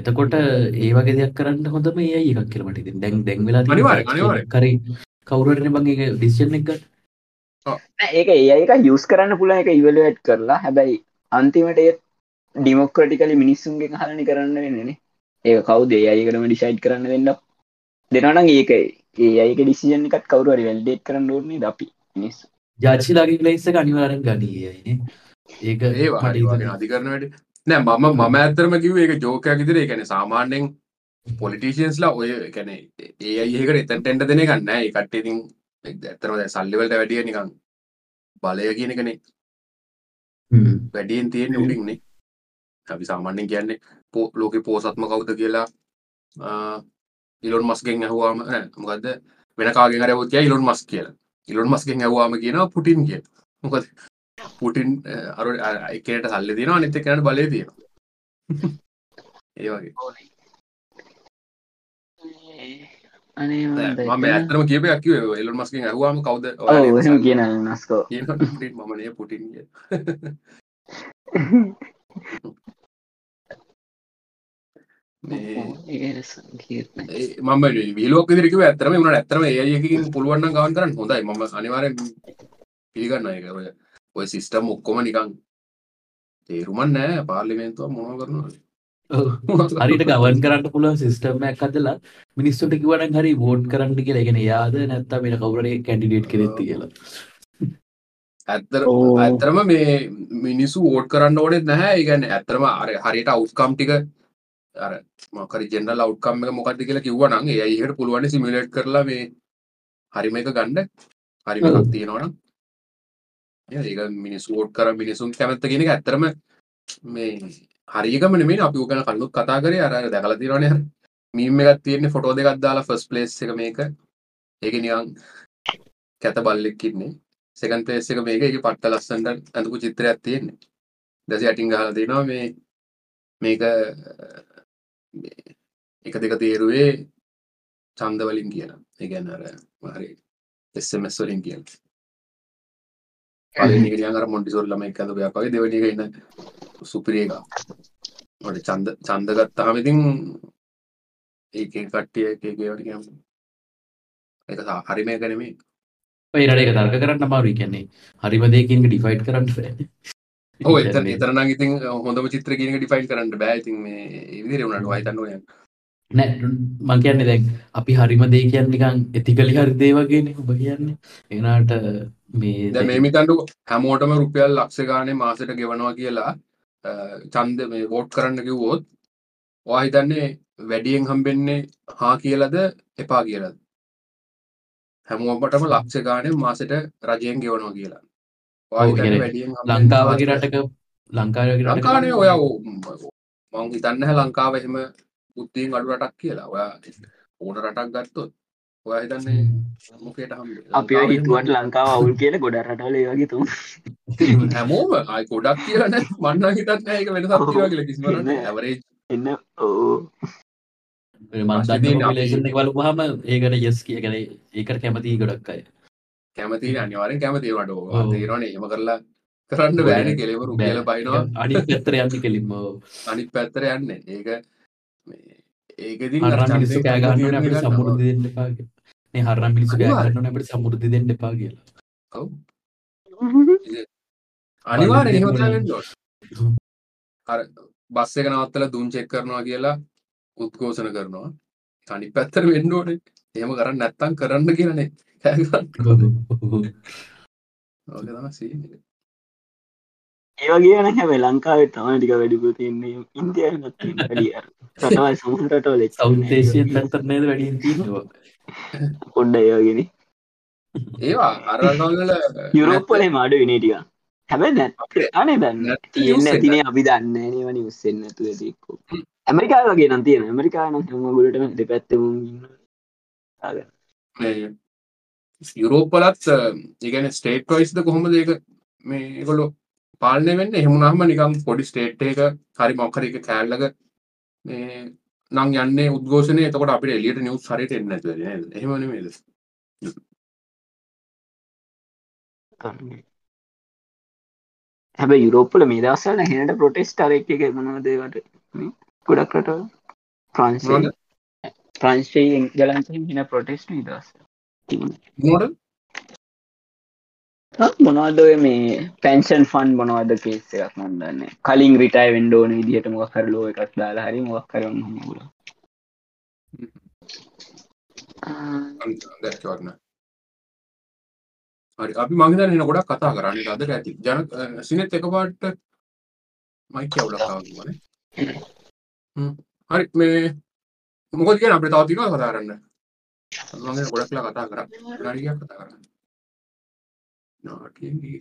එතකොට ඒ වගේ දෙයක් කරන්න හොඳම AI එකක් කියලා මට හිතෙනවා. දැන් දැන් වෙලා තියෙන අනිවාර්යෙන්, tax අනිවාර්යෙන්. එකක් හරි කවුරු හරි බං ඒක decision එක ගන්න. ඒක ඒ අයක යස් කරන්න පුළන් එක ඉවලුවට් කරලා හැබැයි අන්තිමට ඒ ඩිමොක්‍රටිකලි මිනිස්සුන්ගේ හලනි කරන්න වෙන්නනේ ඒ කවුද ඒ අයකටම ඩිසයිඩ් කරන්න වෙන්න දෙනනම් ඒක ඒ අයක ඩිසිජන් එකත් කවරු හරි වැල්ඩේට් කරන්න ඕනේ ද අපි? මිනිස්සු. ජාචිලාගේ අනිවාර්යෙන් ගනී අයනේ. ඒක ඒ මට වගේ හිතෙනවා. අධිකරන වැඩ. නෑ මම මම ඇත්තරම කිව් ඒක ජෝකයක් ඉදිර එකන සාමාන්‍යෙන් පොලිටිසියන්ස්ලා ඔය කැන ඒ අයකට එතන් ටෙන්ට දෙන ගන්න ඒ කට්ටඉතින් ඇත්තරම දැන් සල්ලිවලට වැඩිය නිකං බලය කියන කනේ හ්ම්. වැඩියෙන් තියෙන උඩින්නේ අපි සාමාන්‍යෙන් කියන්නේ ලෝක පෝසත්ම කවුද කියලා ඉලොන් මස්ගෙන් ඇහවාම මොකද වෙන කාගෙන් අරවතිය ඉලොන් මස් කියලා. ඉලොන් මස්ගෙන් ඇහවාම කියන පුටින් කිය මොකද පුටින් අර එකනට සල්ලි තියෙනවා අනිත කනට බලය තියෙනවා ඒ වගේ. අනේ මම ඇත්තම කියප ඇකිව එලොන් මස්ගෙන් ඇහවාම කවුද? කියන නස්කෝ මමනය පුටින් කිය මේ මම විලෝක දිරික ඇතරම වුණ ඇතරම ඒයකින් පුළුවන්න ගවන් කරන්න. හොඳයි. ම අනිවාර පිළිගන්න එක ඔය සිිස්ටම් ඔක්කොම නිකං තේරුමන් නෑ පාර්ලිමේන්තුව මොන කරනවා ඔව්. හරිට ගවන් කරන්න පුළුවන් සිස්ටම් එකක් හදලා මිනිස්සුන්ට කිව්වනම් හරි වෝට් කරන්න කියලා. ඒ කියන්නේ යාද නැත්නම් වෙන කවුරු කැන්ඩිඩේට් කෙනෙක්ද කියලා. ඇත්තර. ඇත්තරම මේ මිනිස්සු ඕට් කරන්න ඕනෙත් නැහැ. ඉගන්න ඇතරම අර හරියට අවස්කම් ටික අර මකර ජෙනල් අවට්කම් එක මොකක්ද කියලා කිව්වනං ඒ අයිහට පුළුවන් සිමිලට් කරලා මේ හරිම එක ගණ්ඩ හරිම. එකක් තියෙනවනම්. ඒක මිනිස් ෝට් කර මිනිසුන් කැමැත්ත කියෙන ඇත්තරම මේ හරිකම මේ අපි ගන කල්ලුත් කතා කරේ. අර දැකල තිරනය මීම එකත් තියෙන්නේ ෆොටෝ දෙකක් දාලා ෆස් පලේස් එක මේක. ඒක නිකං කැත බල්ලෙක්කින්නේ සෙකන් පේස් එක මේක. එක පට්ට ලස්සන්ට ඇඳකු චිත්‍රයක් තියෙන්නේ. දැසි අටින් ගහල දෙනවා මේ මේක එක දෙක තේරුවේ චන්දවලින් කියන ඒගැන අර හරි එස්සමස් වලින් කියන පලනිකනියන් අර මොන්ටිසෝල් ළම එක ඇඳපයක් වගේ දෙවනික ඉන්න සුපිරේක ට චන්ද චන්දගත්තාම ඉතින් ඒක කට්ටිය එකවට කියම් එක හරිම කනෙමේ ඔය රට එක තර්ක කරන්න අමාරුයි. කියන්නේ හරිම දෙයකින් ඩිෆයිට් කරන්න කියන්නේ එතරන ඉතින් හොඳම චිත්‍ර කියන ඩිෆයින් කරන්න බෑතින් මේ ඉදිරි වුණට වයිතන්නුවය නෑ මං කියන්නේ දැන් අපි හරිම දේ කියන්නේ නිකන් එතිකලි හරි දේ වගේනේ ඔබ කියන්නේ. ඒනාට මේ ද මේමිතන්ඩු හැමෝටම රුපියල් ලක්ෂ ගානේ මාසට ගෙවනවා කියලා චන්ද මේ වෝට් කරන්න කිව්වෝත් වාහිතන්නේ වැඩියෙන් හම්බෙන්නේ හා කියලද එපා කියලද? හැමෝපටම ලක්ෂ ගානේ මාසට රජයෙන් ගෙවනවා කියලා ලංකාවගේ රටක ලංකාවගේ රටක ලංකානේ ඔය මං හිතන්න හැ ලංකාව එහෙම බුද්ධීන් අඩු රටක් කියලා. ඔයා ඕන රටක් ගත්තොත් ඔයා හිතන්නේ මොකේට හම් අපි හිතුවට ලංකාව අවුල් කියල ගොඩ රටවල ඒ වගේ තුම් හැමෝම. අයි ගොඩක් කියලන මන්න හිතත් ඒක වෙන සත්තිවා කියල කිසිමට නෑ. ඇවරේ එන්න. ඕ අපි- ලේෂන් එක බලපුහම ඒකට යස් කිය ගැන ඒකට කැමති ගොඩක් අය කැමති අනිවාරෙන් කැමති වට ඔව්. තේරන එම කරලා කරන්න බෑන කෙලෙවරු කියල බයිනවා. අනි පෙත්තර යන්න කෙලින්ම අනිත් පැත්තර යන්න. ඒක ඒකෙදී කෑගන්න සමුෘද්ධ දෙන්න එපාගේ මේ හරම් මිනිසු කෑගන්න අපට සමුෘද්ධ දෙන්න එපා කියලා. අනිවාර බලන්න එහෙමතාවෙන් දෙන්න අර බස් එක නවත්තල දුම් චෙක් කරනවා කියලා උද්ඝෝෂණ කරනවා. තනි පැත්තර වෙන්න ඕනේ. එහෙම කරන්න නැත්තම් කරන්න කියනේ තම සී ඒවා කියන හැම ලංකාවේ තම ටික වැඩිපු තින්නේ ඉන්දිය වැඩිය රටවල් සමුරටවල සෞදේශය පැත්තර නේද වැඩියෙන් තියෙනවා පොඩ්ඩ ඒවාගෙන ඒවා අරගල්ල යුරෝප්පලේ මාඩ විනටිය හැබැ නැත් අනේ දන්න තියෙන්න. තින අපි දන්න නවන උස්සෙන් නැතු ඇතික්කෝ ඇමරිකා වගේ නම් තියෙන ඇමරිකාන හම ගොලටම දෙපැත්තම යුරෝපලත් ඉගැන ස්ටේට් වයිස්ද කොහොම දෙක මේ ගොලො පාලනය වෙන්න? එහෙමුණහම නිකම් පොඩි ස්ටේට් එක හරි මොක්කර එක කෑල්ලක මේ නං යන්නේ උද්ගෝෂණය එතකොට අපිට එලියට නිවස් හරිට එන්න ඇත එහෙමන මේද හැබ යුරෝපල මේ දවසල හෙනට ප්‍රොටෙස්ට අරක් එක මනවදවට ගොඩක් රට ප්‍රන්ස්? ප්‍රංශයේ ගලන්ස හින ප්‍රොටෙස්ට දස් මොඩ මොනවද? ඔය මේ පැන්ෂන් ෆන් මොනවද කේස එකක් නොදන්න කලින් රිටයි වෙන්ඩෝන විදිහට මොක් කරලෝ එකක් දාලා හරි මොක් කරන්න හමුල දැක්වන්න හරි. අපි මංහිත එන ගොඩක් කතා කරන්න. අදර ඇති. ජන සිනෙත් එකපාට මයික අවුලක්කාවන හරි මේ මොකද කිය අපට තවතික කතා කරන්න මගේ ගොඩක්ලා කතා කර ගරිය කතා කරන්න නාටගේ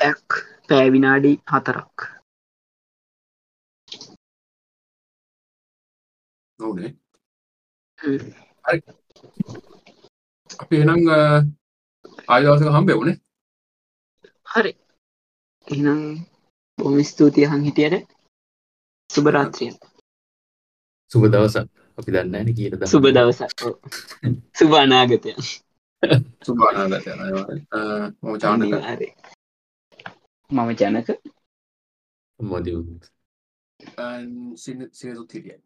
ඇක් පෑවිනාඩි හතරක් නොවනේ අපි එනම් ආයදවසක හම්බෙ වනේ හරි. එනම් බොම ස්තුතිය හං හිටියට. සුභරාත්‍රිය සුබ දවසක් අපි දන්න කියීද සුබ දවසක්. සුභානාගතය සුභානාගත මම චානක මම ජනක. මොදි සිනතුත් හිටිය.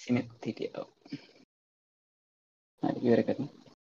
සිනත් හිටිය ඉවර කරන